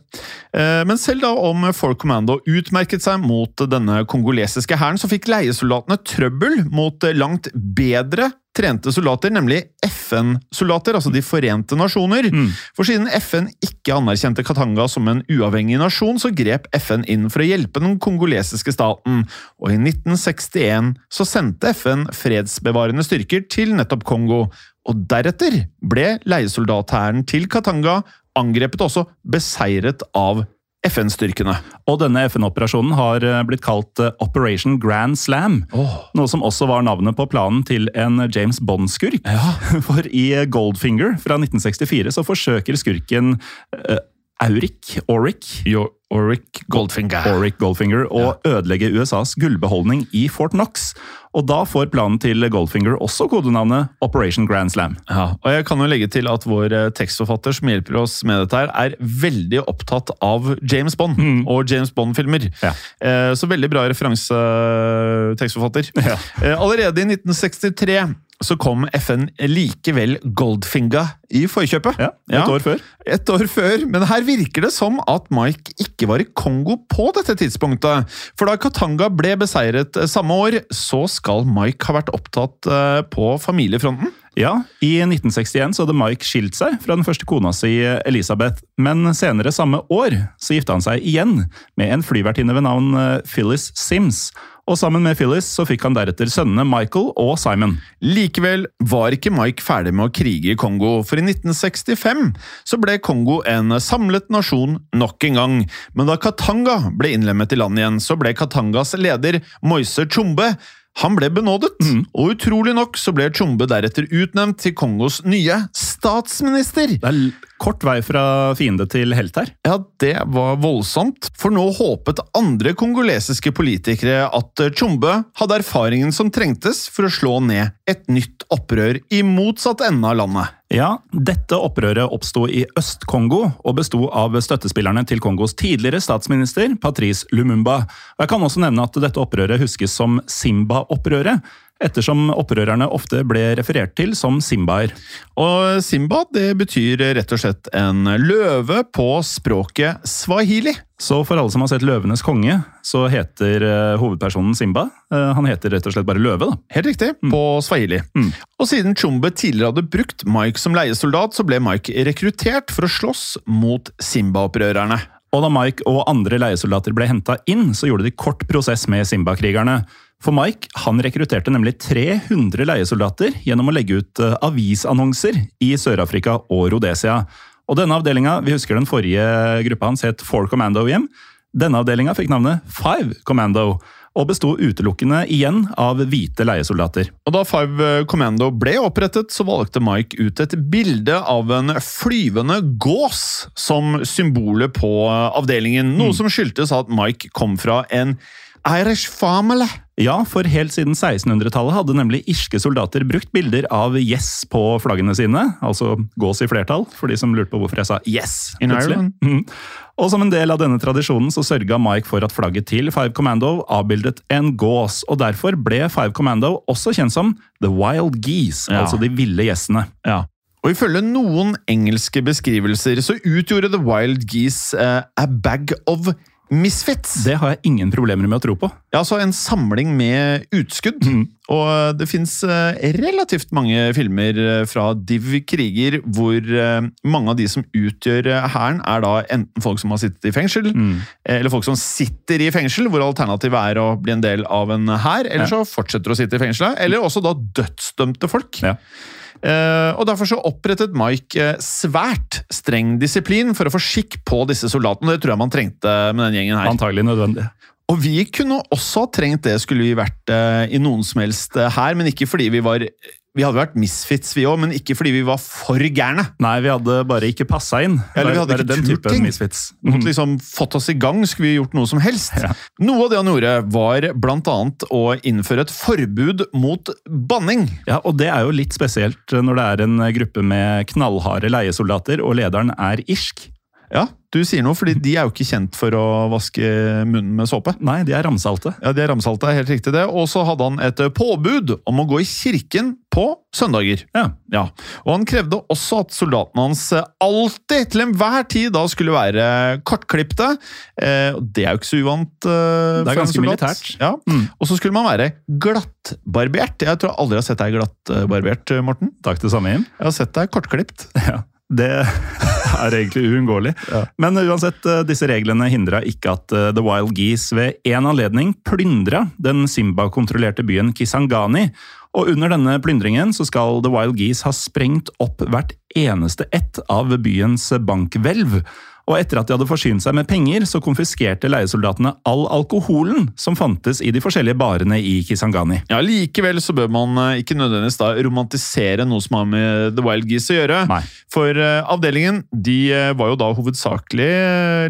Speaker 2: Eh, men selv da om Folk Commando utmerket seg mot denne kongolesiske hæren, så fikk leiesoldatene trøbbel mot langt bedre trente soldater, nemlig FN-soldater, altså De forente nasjoner. Mm. For siden FN ikke anerkjente Katanga som en uavhengig nasjon, så grep FN inn for å hjelpe den kongolesiske staten, og i 1961 så sendte FN fredsbevarende styrker til nettopp Kongo. Og deretter ble leiesoldathæren til Katanga angrepet og også beseiret av FN-styrkene.
Speaker 1: Og denne FN-operasjonen har eh, blitt kalt eh, Operation Grand Slam. Oh. Noe som også var navnet på planen til en James Bond-skurk. Ja. For i Goldfinger fra 1964 så forsøker skurken uh, Auric Auric
Speaker 2: Auric Goldfinger.
Speaker 1: Auric Goldfinger å ja. ødelegge USAs gullbeholdning i Fort Knox. Og da får planen til Goldfinger også kodenavnet Operation Grand Slam.
Speaker 2: Ja, og jeg kan jo legge til at vår eh, tekstforfatter som hjelper oss med dette, her, er veldig opptatt av James Bond mm. og James Bond-filmer. Ja. Eh, så veldig bra referanse, tekstforfatter. Ja. Allerede i 1963 så kom FN likevel Goldfinga i forkjøpet.
Speaker 1: Ja, Et ja, år før.
Speaker 2: Et år før, Men her virker det som at Mike ikke var i Kongo på dette tidspunktet. For da Katanga ble beseiret samme år, så skal Mike ha vært opptatt eh, på familiefronten?
Speaker 1: Ja, i 1961 så hadde Mike skilt seg fra den første kona si, Elisabeth. Men senere samme år så gifta han seg igjen med en flyvertinne ved navn eh, Phyllis Sims og sammen med Phyllis så fikk han deretter sønnene Michael og Simon.
Speaker 2: Likevel var ikke Mike ferdig med å krige i Kongo, for i 1965 så ble Kongo en samlet nasjon nok en gang. Men da Katanga ble innlemmet i landet igjen, så ble Katangas leder Moise Chumbe han ble benådet, mm. og utrolig nok så ble Tjombe deretter utnevnt til Kongos nye statsminister.
Speaker 1: Det er kort vei fra fiende til helt her.
Speaker 2: Ja, det var voldsomt, for nå håpet andre kongolesiske politikere at Tjombe hadde erfaringen som trengtes for å slå ned et nytt opprør i motsatt ende av landet.
Speaker 1: Ja, Dette opprøret oppsto i Øst-Kongo og besto av støttespillerne til Kongos tidligere statsminister Patrice Lumumba. Jeg kan også nevne at dette opprøret huskes som Simba-opprøret ettersom opprørerne ofte ble referert til som simbaer.
Speaker 2: Og Simba det betyr rett og slett en løve på språket swahili.
Speaker 1: Så for alle som har sett 'Løvenes konge', så heter uh, hovedpersonen Simba. Uh, han heter rett og slett bare Løve. da.
Speaker 2: Helt riktig, mm. på swahili. Mm. Og siden Chumbe tidligere hadde brukt Mike som leiesoldat, så ble Mike rekruttert for å slåss mot Simba-opprørerne.
Speaker 1: Og da Mike og andre leiesoldater ble henta inn, så gjorde de kort prosess med Simba-krigerne. For Mike han rekrutterte nemlig 300 leiesoldater gjennom å legge ut eh, avisannonser i Sør-Afrika og Rhodesia. Og denne avdelinga, vi husker den forrige gruppa hans het Four Commando hjem. Denne avdelinga fikk navnet Five Commando, og besto utelukkende igjen av hvite leiesoldater.
Speaker 2: Og Da Five Commando ble opprettet, så valgte Mike ut et bilde av en flyvende gås som symbolet på avdelingen, noe mm. som skyldtes at Mike kom fra en Irish family.
Speaker 1: Ja, for helt siden 1600-tallet hadde nemlig irske soldater brukt bilder av yes på flaggene sine. Altså gås i flertall, for de som lurte på hvorfor jeg sa yes.
Speaker 2: In Ireland.
Speaker 1: Mm. Og som en del av denne tradisjonen så sørga Mike for at flagget til Five Commando avbildet en gås, og derfor ble Five Commando også kjent som The Wild Geese, ja. altså de ville gjessene.
Speaker 2: Ja. Og Ifølge noen engelske beskrivelser så utgjorde The Wild Geese uh, a bag of Misfits.
Speaker 1: Det har jeg ingen problemer med å tro på.
Speaker 2: Ja, altså En samling med utskudd. Mm. Og det fins eh, relativt mange filmer eh, fra Div kriger hvor eh, mange av de som utgjør hæren, er da enten folk som har sittet i fengsel, mm. eller folk som sitter i fengsel, hvor alternativet er å bli en del av en hær, eller ja. så fortsetter å sitte i fengselet, eller også da dødsdømte folk. Ja. Eh, og Derfor så opprettet Mike eh, svært streng disiplin for å få skikk på disse soldatene. Det tror jeg man trengte med den gjengen her.
Speaker 1: Antagelig nødvendig.
Speaker 2: Og vi kunne også trengt det, skulle vi vært eh, i noen som helst her, men ikke fordi vi var Vi hadde vært misfits, vi òg, men ikke fordi vi var for gærne.
Speaker 1: Nei, vi hadde bare ikke passa inn.
Speaker 2: Eller vi hadde ikke
Speaker 1: den
Speaker 2: turt ting.
Speaker 1: misfits.
Speaker 2: Måtte liksom fått oss i gang, skulle vi gjort noe som helst.
Speaker 1: Ja.
Speaker 2: Noe av det han gjorde, var annet å innføre et forbud mot banning.
Speaker 1: Ja, og det er jo litt spesielt når det er en gruppe med knallharde leiesoldater, og lederen er irsk.
Speaker 2: Ja, du sier noe, fordi de er jo ikke kjent for å vaske munnen med såpe.
Speaker 1: Nei, de er ramsalte.
Speaker 2: Ja, de er ramsalte, helt riktig det. Og så hadde han et påbud om å gå i kirken på søndager.
Speaker 1: Ja.
Speaker 2: Ja, Og han krevde også at soldatene hans alltid, til enhver tid, da skulle være kortklipte. Eh, det er jo ikke så uvant. Eh,
Speaker 1: Det er ganske militært.
Speaker 2: Ja.
Speaker 1: Mm.
Speaker 2: Og så skulle man være glattbarbert. Jeg tror jeg aldri har sett deg glattbarbert, Morten.
Speaker 1: Takk det samme, Jim.
Speaker 2: Jeg har sett deg kortklipt.
Speaker 1: Ja, det er egentlig uunngåelig. Men uansett, eh, disse reglene hindra ikke at eh, The Wild Geese ved en anledning plyndra den Simba-kontrollerte byen Kisangani. Og under denne plyndringen så skal The Wild Geese ha sprengt opp hvert eneste ett av byens bankhvelv. Og etter at de hadde forsynt seg med penger, så konfiskerte leiesoldatene all alkoholen som fantes i de forskjellige barene i Kisangani.
Speaker 2: Ja, Likevel så bør man eh, ikke nødvendigvis da romantisere noe som har med The Wild Geese å gjøre.
Speaker 1: Nei.
Speaker 2: For eh, avdelingen de eh, var jo da hovedsakelig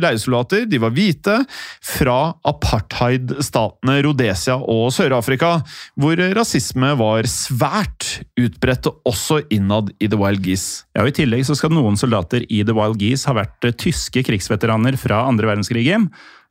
Speaker 2: leiesoldater. De var hvite fra apartheid-statene Rhodesia og Sør-Afrika, hvor rasisme var svært utbredt også innad i The Wild Geese.
Speaker 1: Ja, og I tillegg så skal noen soldater i The Wild Geese ha vært eh, tyske krigsveteraner fra andre verdenskrig.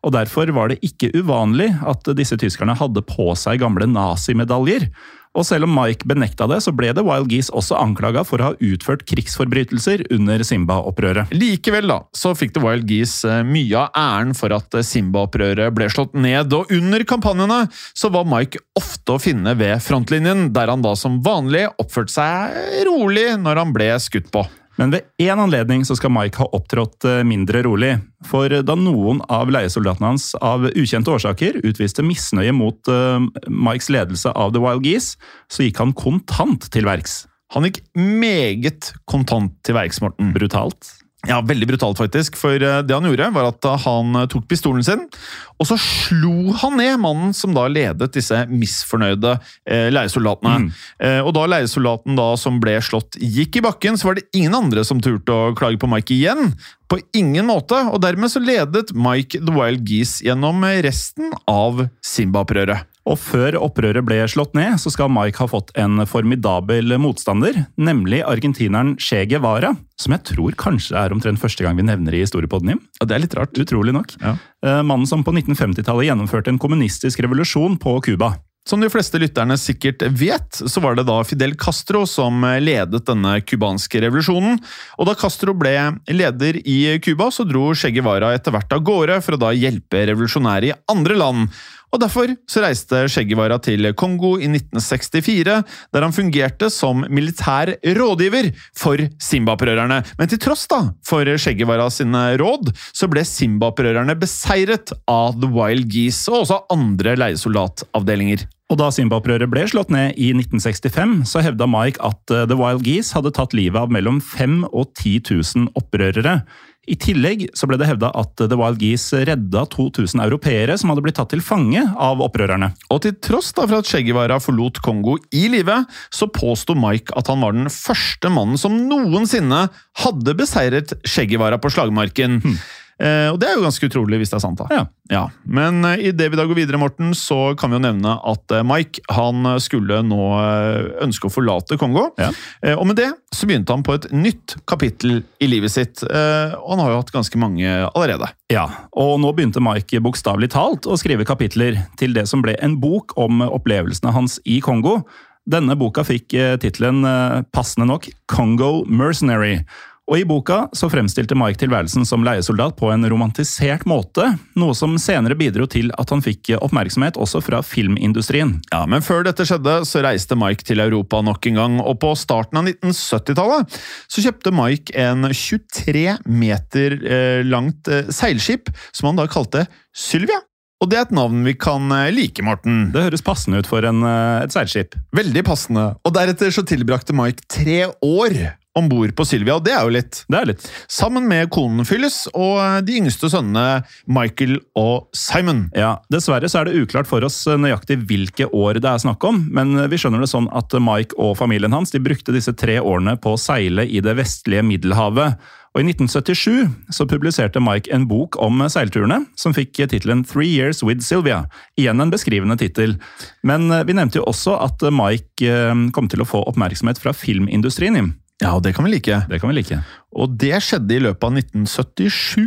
Speaker 1: Og Derfor var det ikke uvanlig at disse tyskerne hadde på seg gamle nazimedaljer. Og selv om Mike benekta det, så ble The Wild Geese også anklaga for å ha utført krigsforbrytelser under Simba-opprøret.
Speaker 2: Likevel da, så fikk The Wild Geese eh, mye av æren for at eh, Simba-opprøret ble slått ned, og under kampanjene så var Mike ofte å finne ved frontlinjen, der han da som vanlig oppførte seg rolig når han ble skutt på.
Speaker 1: Men ved én anledning så skal Mike ha opptrådt eh, mindre rolig. For da noen av leiesoldatene hans av ukjente årsaker utviste misnøye mot uh, Mikes ledelse av The Wild Geese, så gikk han kontant til verks.
Speaker 2: Han gikk meget kontant til verks, Morten.
Speaker 1: Brutalt.
Speaker 2: Ja, veldig brutalt faktisk, for eh, det han gjorde var at eh, han eh, tok pistolen sin, og så slo han ned mannen som da ledet disse misfornøyde eh, leiesoldatene. Eh, og da leiesoldaten da som ble slått gikk i bakken, så var det ingen andre som turte å klage på Mike igjen. På ingen måte, og dermed så ledet Mike The Wild Geese gjennom resten av Simba-opprøret.
Speaker 1: Og før opprøret ble slått ned, så skal Mike ha fått en formidabel motstander, nemlig argentineren Che Guevara, som jeg tror kanskje er omtrent første gang vi nevner i historiepodden, Jim.
Speaker 2: Ja, det er litt rart.
Speaker 1: Utrolig nok.
Speaker 2: Ja.
Speaker 1: Eh, Mannen som på 1950-tallet gjennomførte en kommunistisk revolusjon på Cuba.
Speaker 2: Som de fleste lytterne sikkert vet, så var det da Fidel Castro som ledet denne cubanske revolusjonen. Og da Castro ble leder i Cuba, så dro Che Guevara etter hvert av gårde for å da hjelpe revolusjonære i andre land. Og Derfor så reiste Skjeggevara til Kongo i 1964, der han fungerte som militær rådgiver for Simba-opprørerne. Men til tross da for Skjeggevara sine råd, så ble Simba-opprørerne beseiret av The Wild Geese og også andre leiesoldatavdelinger.
Speaker 1: Og da Simba-opprøret ble slått ned i 1965, så hevda Mike at eh, The Wild Geese hadde tatt livet av mellom 5000 og 10 000 opprørere. I tillegg så ble det hevda at The Wild Geese redda 2000 europeere som hadde blitt tatt til fange av opprørerne.
Speaker 2: Og til tross da for at Che Guevara forlot Kongo i live, så påsto Mike at han var den første mannen som noensinne hadde beseiret Che Guevara på slagmarken. Eh, og det er jo ganske utrolig hvis det er sant, da.
Speaker 1: Ja.
Speaker 2: Men eh, idet vi da går videre, Morten, så kan vi jo nevne at eh, Mike han skulle nå eh, ønske å forlate Kongo.
Speaker 1: Ja.
Speaker 2: Eh, og med det så begynte han på et nytt kapittel i livet sitt. Eh, og han har jo hatt ganske mange allerede.
Speaker 1: Ja, og nå begynte Mike bokstavelig talt å skrive kapitler til det som ble en bok om opplevelsene hans i Kongo. Denne boka fikk eh, tittelen, eh, passende nok, Congo Mercenary. Og I boka så fremstilte Mike tilværelsen som leiesoldat på en romantisert måte, noe som senere bidro til at han fikk oppmerksomhet også fra filmindustrien.
Speaker 2: Ja, Men før dette skjedde, så reiste Mike til Europa nok en gang, og på starten av 1970-tallet så kjøpte Mike en 23 meter eh, langt eh, seilskip som han da kalte Sylvia. Og det er et navn vi kan eh, like, Morten.
Speaker 1: Det høres passende ut for en, et seilskip.
Speaker 2: Veldig passende. Og deretter så tilbrakte Mike tre år om bord på Sylvia, og det er jo litt.
Speaker 1: Det er litt.
Speaker 2: Sammen med konen Phyllis og eh, de yngste sønnene Michael og Simon.
Speaker 1: Ja, Dessverre så er det uklart for oss nøyaktig hvilke år det er snakk om, men vi skjønner det sånn at Mike og familien hans de brukte disse tre årene på å seile i det vestlige Middelhavet. Og I 1977 så publiserte Mike en bok om seilturene, som fikk tittelen Three Years with Sylvia. Igjen en beskrivende tittel. Men eh, vi nevnte jo også at Mike eh, kom til å få oppmerksomhet fra filmindustrien.
Speaker 2: Ja, og det kan vi like.
Speaker 1: Det kan vi like.
Speaker 2: Og det skjedde i løpet av 1977.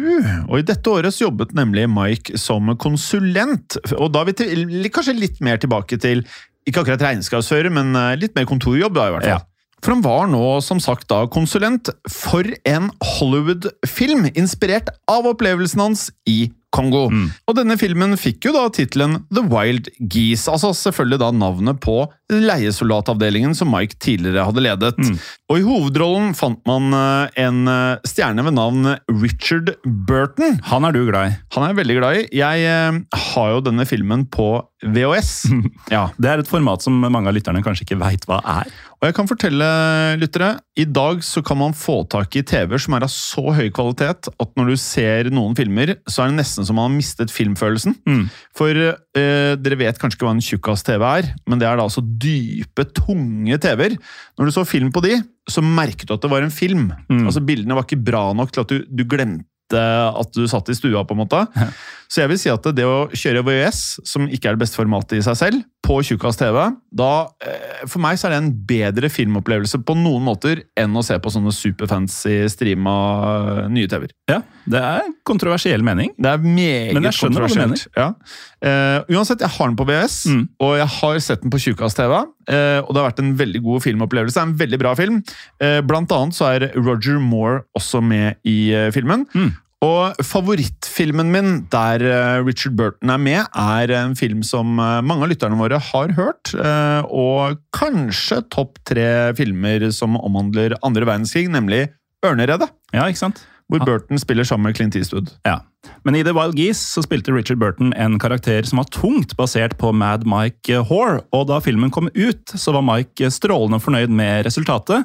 Speaker 2: Og i dette året jobbet nemlig Mike som konsulent. Og da er vi til, kanskje litt mer tilbake til ikke akkurat regnskapsfører, men eh, litt mer kontorjobb, da i hvert fall.
Speaker 1: Ja.
Speaker 2: For han var nå som sagt da konsulent for en Hollywood-film inspirert av opplevelsen hans i Kongo.
Speaker 1: Mm.
Speaker 2: Og denne filmen fikk jo da tittelen The Wild Geese, altså selvfølgelig da navnet på leiesoldatavdelingen som Mike tidligere hadde ledet.
Speaker 1: Mm.
Speaker 2: Og i hovedrollen fant man eh, en eh, stjerne ved navn Richard Burton.
Speaker 1: Han er du glad i.
Speaker 2: Han er jeg veldig glad i. Jeg eh, har jo denne filmen på VHS. Ja.
Speaker 1: Det er et format som mange av lytterne kanskje ikke veit hva er.
Speaker 2: Og jeg kan fortelle lyttere, i dag så kan man få tak i TV-er som er av så høy kvalitet at når du ser noen filmer, så er det nesten som man har mistet filmfølelsen.
Speaker 1: Mm.
Speaker 2: For eh, dere vet kanskje ikke hva en tjukkas-TV er, men det er da altså dype, tunge TV-er. Når du så film på de, så merket du at det var en film.
Speaker 1: Mm.
Speaker 2: Altså Bildene var ikke bra nok til at du, du glemte at du satt i stua, på en måte. Så jeg vil si at det å kjøre VØS, som ikke er det beste formatet i seg selv, på tjukkas TV, da eh, For meg så er det en bedre filmopplevelse på noen måter enn å se på sånne superfancy streama eh, nye TV-er.
Speaker 1: Ja, Det er kontroversiell mening.
Speaker 2: Det er meget
Speaker 1: Men jeg skjønner hva du
Speaker 2: mener. Ja. Uh, uansett, jeg har den på VØS,
Speaker 1: Mm.
Speaker 2: og jeg har sett den på tjukkas-TV. Uh, og det har vært en veldig god filmopplevelse. Det er en veldig bra film. Uh, blant annet så er Roger Moore også med i filmen.
Speaker 1: Mm.
Speaker 2: Og favorittfilmen min der eh, Richard Burton er med, er en film som eh, mange av lytterne våre har hørt. eh, og kanskje topp tre filmer som omhandler andre verdenskrig, nemlig Ørneredet.
Speaker 1: Ja, ikke sant?
Speaker 2: Hvor Burton spiller sammen med Clint Eastwood.
Speaker 1: Ja. Men i The Wild Geese så spilte Richard Burton en karakter som var tungt basert på Mad Mike Hore. og da filmen kom ut, så var Mike strålende fornøyd med resultatet.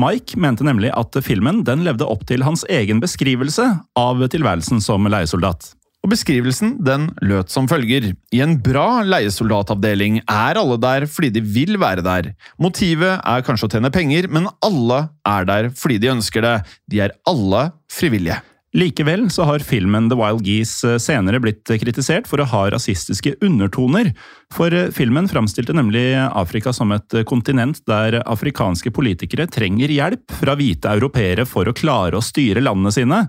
Speaker 1: Mike mente nemlig at filmen den levde opp til hans egen beskrivelse av tilværelsen som leiesoldat.
Speaker 2: Og Beskrivelsen den løt som følger. I en bra leiesoldatavdeling er alle der fordi de vil være der. Motivet er kanskje å tjene penger, men alle er der fordi de ønsker det. De er alle frivillige.
Speaker 1: Likevel så har filmen The Wild Geese senere blitt kritisert for å ha rasistiske undertoner. For filmen framstilte nemlig Afrika som et kontinent der afrikanske politikere trenger hjelp fra hvite europeere for å klare å styre landene sine.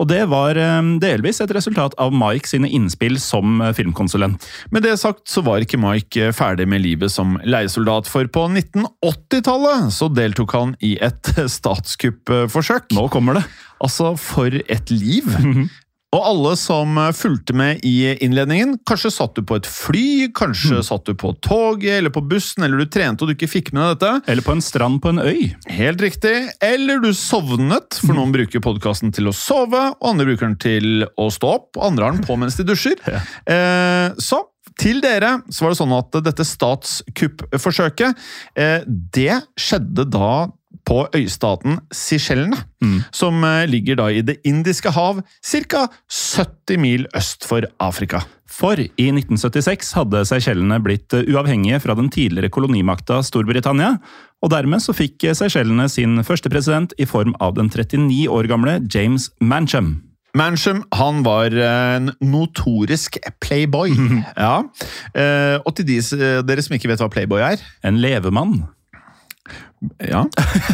Speaker 1: Og det var eh, delvis et resultat av Mike sine innspill som eh, filmkonsulent.
Speaker 2: Med det sagt så var ikke Mike ferdig med livet som leiesoldat, for på 1980-tallet så deltok han i et statskuppforsøk.
Speaker 1: Nå kommer det!
Speaker 2: Altså, for et liv! Og alle som fulgte med i innledningen, kanskje satt du på et fly, kanskje satt du på toget eller på bussen, eller du trente og du ikke fikk med deg dette.
Speaker 1: Eller på en strand på en øy.
Speaker 2: Helt riktig. Eller du sovnet, for noen bruker podkasten til å sove, og andre bruker den til å stå opp, og andre har den på mens de dusjer. Eh, så til dere så var det sånn at dette statskuppforsøket, eh, det skjedde da på øystaten Seychellene, som eh, ligger da i Det indiske hav, ca. 70 mil øst for Afrika.
Speaker 1: For i 1976 hadde Seychellene blitt uavhengige fra den tidligere kolonimakta Storbritannia, og dermed så fikk Seychellene sin første president i form av den 39 år gamle James Mancham.
Speaker 2: Mancham han var en notorisk playboy. Ja. Eh, og til de, dere som ikke vet hva playboy er
Speaker 1: En levemann.
Speaker 2: Ja,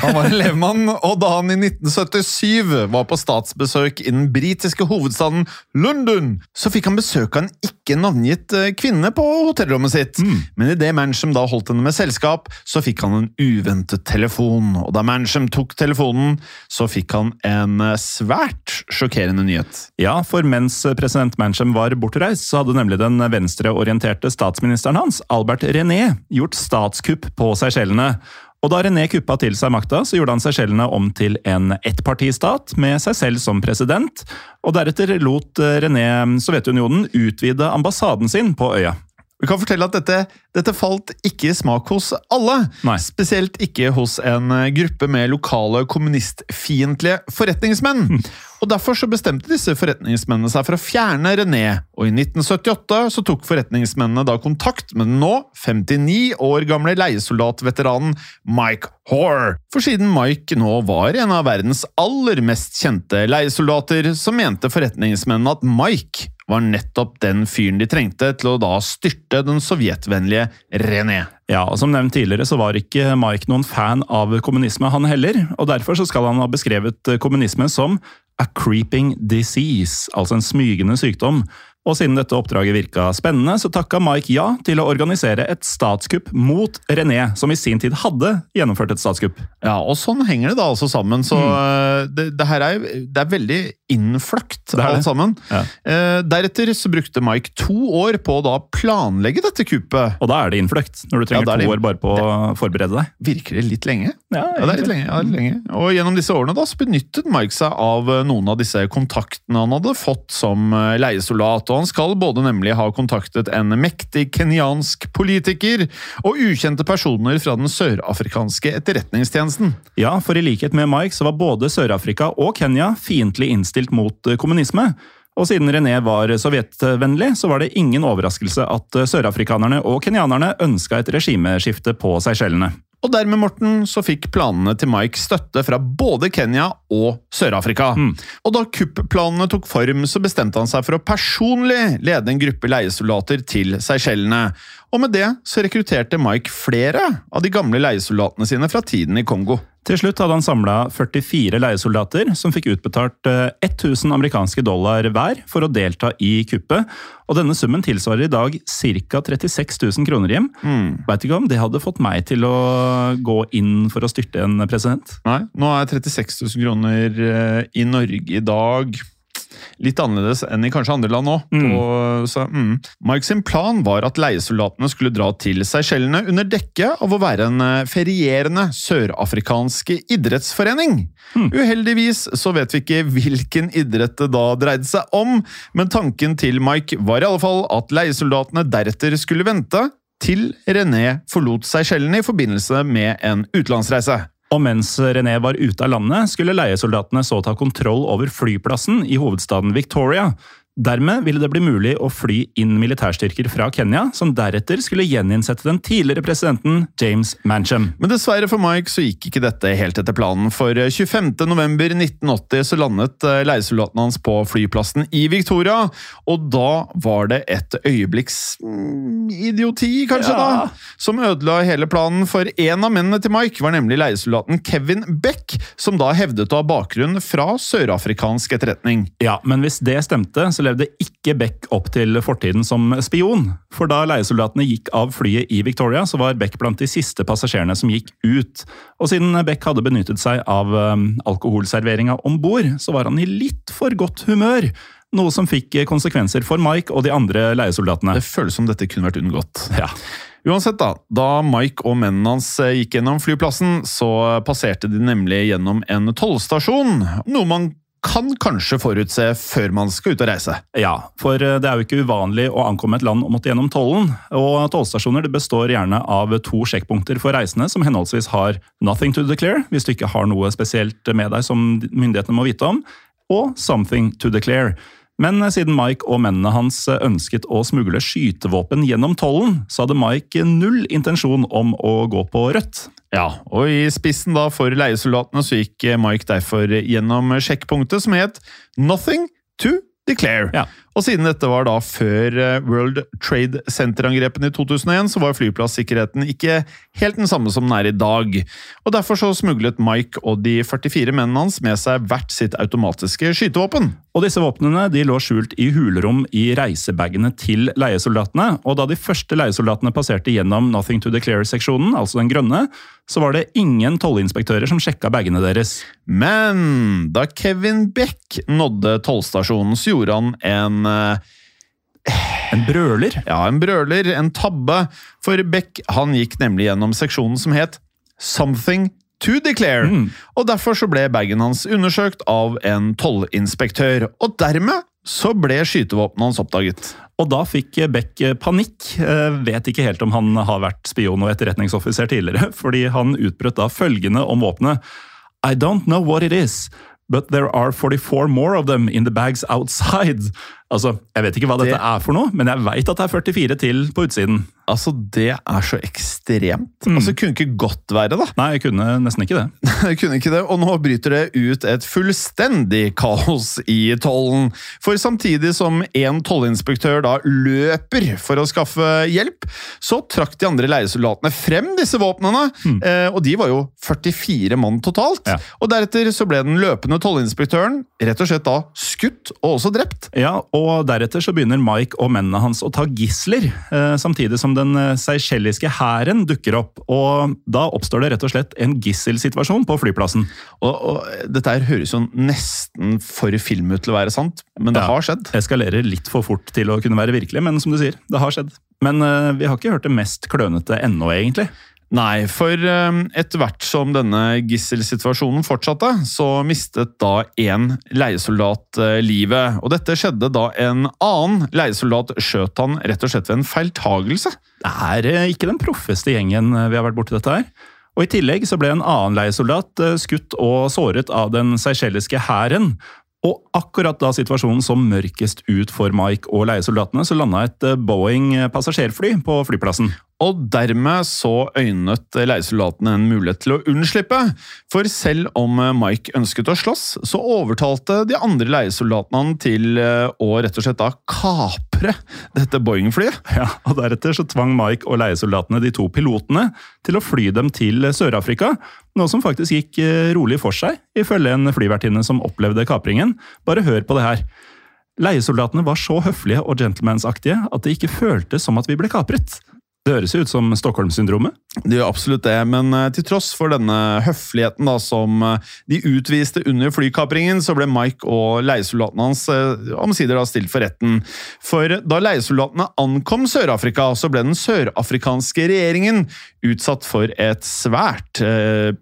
Speaker 2: Han var en levemann, og da han i 1977 var på statsbesøk i den britiske hovedstaden London, så fikk han besøk av en ikke navngitt eh, kvinne på hotellrommet sitt. Men idet Mansham da holdt henne med selskap, så fikk han en uventet telefon. Og da Mansham tok telefonen, så fikk han en eh, svært sjokkerende nyhet.
Speaker 1: Ja, for mens president Mancham var bortreist, så hadde nemlig den venstreorienterte statsministeren hans, Albert René, gjort statskupp på Seychellene. Og da René kuppa til seg makta, så gjorde han Seychellene om til en ettpartistat med seg selv som president, og deretter lot eh, René Sovjetunionen utvide ambassaden sin på øya.
Speaker 2: Vi kan fortelle at dette, dette falt ikke i smak hos alle.
Speaker 1: Nei.
Speaker 2: Spesielt ikke hos en eh, gruppe med lokale kommunistfiendtlige forretningsmenn.
Speaker 1: Mm.
Speaker 2: Og Derfor så bestemte disse forretningsmennene seg for å fjerne René, og i 1978 så tok forretningsmennene da kontakt med den nå 59 år gamle leiesoldatveteranen Mike Hoare. For siden Mike nå var en av verdens aller mest kjente leiesoldater, så mente forretningsmennene at Mike var nettopp den fyren de trengte til å da styrte den sovjetvennlige René.
Speaker 1: Ja, og Som nevnt tidligere så var ikke Mike noen fan av kommunisme, han heller. og Derfor så skal han ha beskrevet kommunisme som a creeping disease, altså en smygende sykdom. Og siden dette oppdraget virka spennende, så takka Mike ja til å organisere et statskupp mot René, som i sin tid hadde gjennomført et statskupp.
Speaker 2: Ja, og sånn henger det da altså sammen. Så mm. det, det her er, det er veldig innfløkt, alt sammen.
Speaker 1: Ja.
Speaker 2: Eh, deretter så brukte Mike to år på å da planlegge dette kuppet.
Speaker 1: Og da er det innfløkt, når du trenger
Speaker 2: Ja, det-
Speaker 1: to år bare på å forberede deg.
Speaker 2: Virker det litt lenge?
Speaker 1: Ja,
Speaker 2: Ja, det er litt lenge. Ja, litt lenge. Og gjennom disse årene da, så benyttet Mike seg av eh, noen av disse kontaktene han hadde fått som eh, leiesoldat, han skal både nemlig ha kontaktet en mektig kenyansk politiker og ukjente personer fra den sørafrikanske etterretningstjenesten.
Speaker 1: Ja, for i likhet med Mike så var både Sør-Afrika og Kenya fiendtlig innstilt mot eh, kommunisme. Og siden René var sovjetvennlig, så var det ingen overraskelse at eh, sørafrikanerne og kenyanerne ønska et regimeskifte på Seychellene.
Speaker 2: Og dermed, Morten, så fikk planene til Mike støtte fra både Kenya og Sør-Afrika. Og da kupp-planene tok form, så bestemte han seg for å personlig lede en gruppe leiesoldater til Seychellene. Og med det så rekrutterte Mike flere av de gamle leiesoldatene sine fra tiden i Kongo.
Speaker 1: Til slutt hadde han samla 44 leiesoldater, som fikk utbetalt eh, 1000 amerikanske dollar hver for å delta i kuppet. Og denne summen tilsvarer i dag ca. 36 000 kroner hjem. Veit ikke om det hadde fått meg til å gå inn for å styrte en president.
Speaker 2: Nei, nå er 36 000 kroner eh, i Norge i dag litt annerledes enn i kanskje andre land òg. Så, mm. Mike sin plan var at leiesoldatene skulle dra til Seychellene under dekke av å være en eh, ferierende sørafrikanske idrettsforening. Uheldigvis så vet vi ikke hvilken idrett det da dreide seg om, men tanken til Mike var i alle fall at leiesoldatene deretter skulle vente til René forlot Seychellene i forbindelse med en utenlandsreise.
Speaker 1: Og mens René var ute av landet, skulle leiesoldatene så ta kontroll over flyplassen i hovedstaden Victoria. Dermed ville det bli mulig å fly inn militærstyrker fra Kenya, som deretter skulle gjeninnsette den tidligere presidenten James Mancham.
Speaker 2: Men dessverre for Mike så gikk ikke dette helt etter planen, for 25.11.1980 så landet eh, leiesoldaten hans på flyplassen i Victoria, og da var det et øyeblikks mm, idioti, kanskje,
Speaker 1: Ja.
Speaker 2: da, som ødela hele planen, for en av mennene til Mike var nemlig leiesoldaten Kevin Beck, som da hevdet å ha bakgrunn fra sørafrikansk etterretning.
Speaker 1: Ja, men hvis det stemte, så levde ikke Beck opp til fortiden som spion. For da leiesoldatene gikk av flyet i Victoria, så var Beck blant de siste passasjerene som gikk ut. Og siden Beck hadde benyttet seg av um, alkoholserveringa om bord, så var han i litt for godt humør. Noe som fikk konsekvenser for Mike og de andre leiesoldatene.
Speaker 2: Det føles som dette kunne vært unngått.
Speaker 1: Ja.
Speaker 2: Uansett, da. Da Mike og mennene hans eh, gikk gjennom flyplassen, så passerte de nemlig gjennom en tollstasjon. Noe man kan kanskje forutse før man skal ut og reise.
Speaker 1: Ja, for eh, det er jo ikke uvanlig å ankomme et land og måtte gjennom tollen. Og tollstasjoner består gjerne av to sjekkpunkter for reisende, som henholdsvis har 'nothing to declare', hvis du ikke har noe spesielt med deg som myndighetene må vite om, og 'something to declare'. Men eh, siden Mike og mennene hans eh, ønsket å smugle skytevåpen gjennom tollen, så hadde Mike null intensjon om å gå på rødt.
Speaker 2: Ja, og i spissen da for leiesoldatene så gikk Mike derfor gjennom sjekkpunktet som het 'Nothing to Declare'.
Speaker 1: Ja.
Speaker 2: Og siden dette var da før eh, World Trade Center-angrepene i 2001, så var flyplassikkerheten ikke helt den samme som den er i dag. Og Derfor så smuglet Mike og de 44 mennene hans med seg hvert sitt automatiske skytevåpen.
Speaker 1: Og disse våpnene de lå skjult i hulrom i reisebagene til leiesoldatene. Og da de første leiesoldatene passerte gjennom Nothing to Declare-seksjonen, altså den grønne, så var det ingen tollinspektører som sjekka bagene deres.
Speaker 2: Men da Kevin Beck nådde tollstasjonen, så gjorde han en eh,
Speaker 1: En brøler.
Speaker 2: Ja, en brøler, en tabbe. For Beck han gikk nemlig gjennom seksjonen som het something to declare. Og derfor så ble bagen hans undersøkt av en tollinspektør, og dermed så ble skytevåpenet hans oppdaget.
Speaker 1: Og da fikk Beck panikk. Eh, Vet ikke helt om han har vært spion og etterretningsoffiser tidligere, fordi han utbrøt da følgende om våpenet. I don't know what it is, but there are 44 more of them in the bags outside. Altså, Jeg vet ikke hva dette
Speaker 2: Det-
Speaker 1: er for noe, men jeg veit at det er 44 til på utsiden.
Speaker 2: Altså, det er så ekstremt. Altså, det kunne ikke godt være, da.
Speaker 1: Nei, jeg kunne nesten ikke det.
Speaker 2: Jeg kunne ikke det, og nå bryter det ut et fullstendig kaos i tollen. For samtidig som en tollinspektør da løper for å skaffe hjelp, så trakk de andre leiesoldatene frem disse våpnene, eh, og de var jo 44 mann totalt.
Speaker 1: Ja.
Speaker 2: Og deretter så ble den løpende tollinspektøren rett og slett da skutt og også drept.
Speaker 1: Ja, og Deretter så begynner Mike og mennene hans å ta gisler, eh, samtidig som den eh, seychelliske hæren dukker opp. og Da oppstår det rett og slett en gisselsituasjon på flyplassen.
Speaker 2: Og, og dette her høres jo nesten for film ut til å være sant, men det
Speaker 1: Ja.
Speaker 2: har skjedd.
Speaker 1: Eskalerer litt for fort til å kunne være virkelig, men som du sier, det har skjedd. Men uh, vi har ikke hørt det mest klønete ennå, egentlig.
Speaker 2: Nei, for eh, etter hvert som denne gisselsituasjonen fortsatte, så mistet da én leiesoldat eh, livet. Og dette skjedde da en annen leiesoldat skjøt han rett og slett ved en feiltagelse.
Speaker 1: Det er eh, ikke den proffeste gjengen eh, vi har vært borti dette her. Og I tillegg så ble en annen leiesoldat skutt og såret av den seychelliske hæren. Og akkurat da situasjonen så mørkest ut for Mike og leiesoldatene, så landa et Boeing passasjerfly på flyplassen.
Speaker 2: Og dermed så øynet leiesoldatene en mulighet til å unnslippe. For selv om Mike ønsket å slåss, så overtalte de andre leiesoldatene han til eh, å rett og slett da kapre dette Boeing-flyet.
Speaker 1: Ja, og Deretter så tvang Mike og leiesoldatene de to pilotene til å fly dem til Sør-Afrika, noe som faktisk gikk eh, rolig for seg, ifølge en flyvertinne som opplevde kapringen. Bare hør på det her. Leiesoldatene var så høflige og gentlemansaktige at det ikke føltes som at vi ble kapret. Det høres ut som Stockholm-syndromet.
Speaker 2: Det gjør absolutt det, men eh, til tross for denne høfligheten da, som eh, de utviste under flykapringen, så ble Mike og leiesoldatene hans eh, omsider da stilt for retten. For da leiesoldatene ankom Sør-Afrika, så ble den sørafrikanske regjeringen utsatt for et svært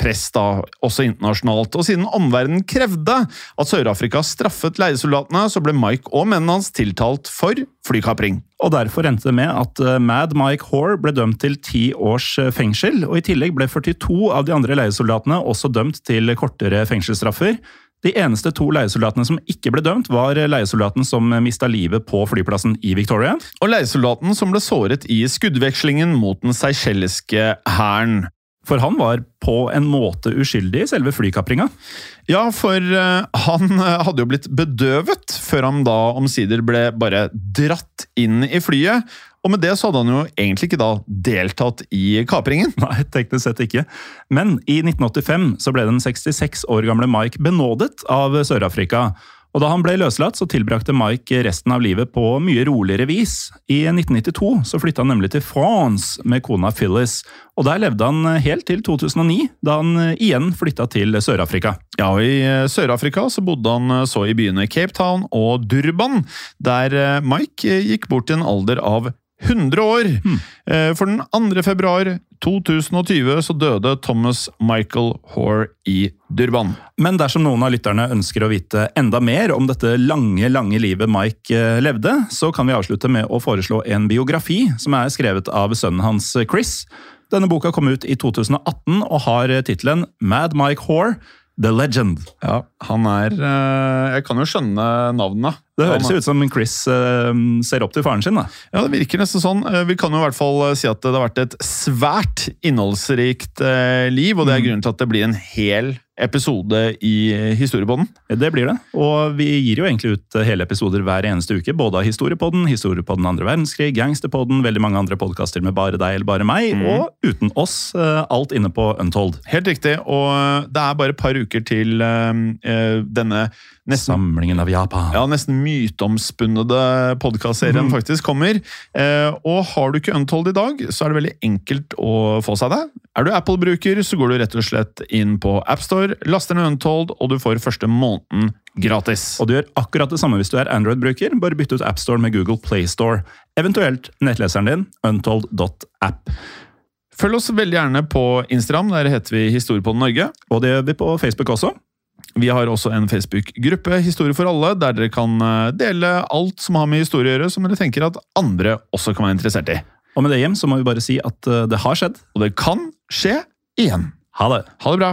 Speaker 2: press, da, også internasjonalt. Og siden omverdenen krevde at Sør-Afrika straffet leiesoldatene, så ble Mike og mennene hans tiltalt for flykapring.
Speaker 1: Og Derfor endte det med at eh, Mad Mike Hoare ble dømt til ti års eh, fengsel. og I tillegg ble 42 av de andre leiesoldatene også dømt til kortere fengselsstraffer. De eneste to leiesoldatene som ikke ble dømt, var leiesoldaten som mista livet på flyplassen i Victoria.
Speaker 2: Og leiesoldaten som ble såret i skuddvekslingen mot den seychelliske hæren.
Speaker 1: For han var på en måte uskyldig i selve flykapringa.
Speaker 2: Ja, for eh, han eh, hadde jo blitt bedøvet før han da omsider ble bare dratt inn i flyet. Og med det så hadde han jo egentlig ikke da deltatt i kapringen.
Speaker 1: Nei, teknisk sett ikke. Men i 1985 så ble den 66 år gamle Mike benådet av Sør-Afrika. Og Da han ble løslatt, så tilbrakte Mike resten av livet på mye roligere vis. I 1992 så flytta han nemlig til France med kona Phyllis. Og Der levde han helt til 2009, da han igjen flytta til Sør-Afrika.
Speaker 2: Ja, og I eh, Sør-Afrika så bodde han eh, så i byene Cape Town og Durban, der eh, Mike gikk bort i en alder av 100 år. Hmm. For den 2. februar 2020 så døde Thomas Michael Hoare i Durban.
Speaker 1: Men dersom noen av lytterne ønsker å vite enda mer om dette lange, lange livet Mike eh, levde, så kan vi avslutte med å foreslå en biografi som er skrevet av sønnen hans Chris. Denne boka kom ut i 2018 og har tittelen Mad Mike Hoare, The Legend.
Speaker 2: Ja, han er eh, Jeg kan jo skjønne navnet.
Speaker 1: Det høres jo ut som Chris eh, ser opp til faren sin. da.
Speaker 2: Ja, det virker nesten sånn. Eh, Vi kan jo i hvert fall si at det har vært et svært innholdsrikt liv, og det er grunnen til at det blir en hel episode i eh, Historiepodden.
Speaker 1: Det blir det. Og vi gir jo egentlig ut hele episoder hver eneste uke. Både av Historiepodden, Historiepodden andre verdenskrig, Gangsterpodden, veldig mange andre podkaster med bare deg eller bare meg, og uten oss. eh, Alt inne på Untold.
Speaker 2: Helt riktig, og eh, det er bare et par uker til eh, eh, denne nesten
Speaker 1: Samlingen av Japan.
Speaker 2: ja, nesten myteomspunnede podkastserien faktisk kommer. Eh, og har du ikke Untold i dag, så er det veldig enkelt å få seg det. Er du Apple-bruker, så går du rett og slett inn på AppStore, laster ned Untold, og du får første måneden gratis.
Speaker 1: Og du gjør akkurat det samme hvis du er Android-bruker. Bare bytte ut AppStore med Google Playstore. Eventuelt nettleseren din, untold.app.
Speaker 2: Følg oss veldig gjerne på Instagram, der heter vi Historiepodden Norge.
Speaker 1: Og det gjør vi på Facebook også.
Speaker 2: Vi har også en Facebook-gruppe, Historie for alle, der dere kan eh, dele alt som har med historie å gjøre, som dere tenker at andre også kan være interessert i.
Speaker 1: Og med det hjem så må vi bare si at eh, det har skjedd.
Speaker 2: Og det kan skje igjen.
Speaker 1: Ha det!
Speaker 2: Ha det bra.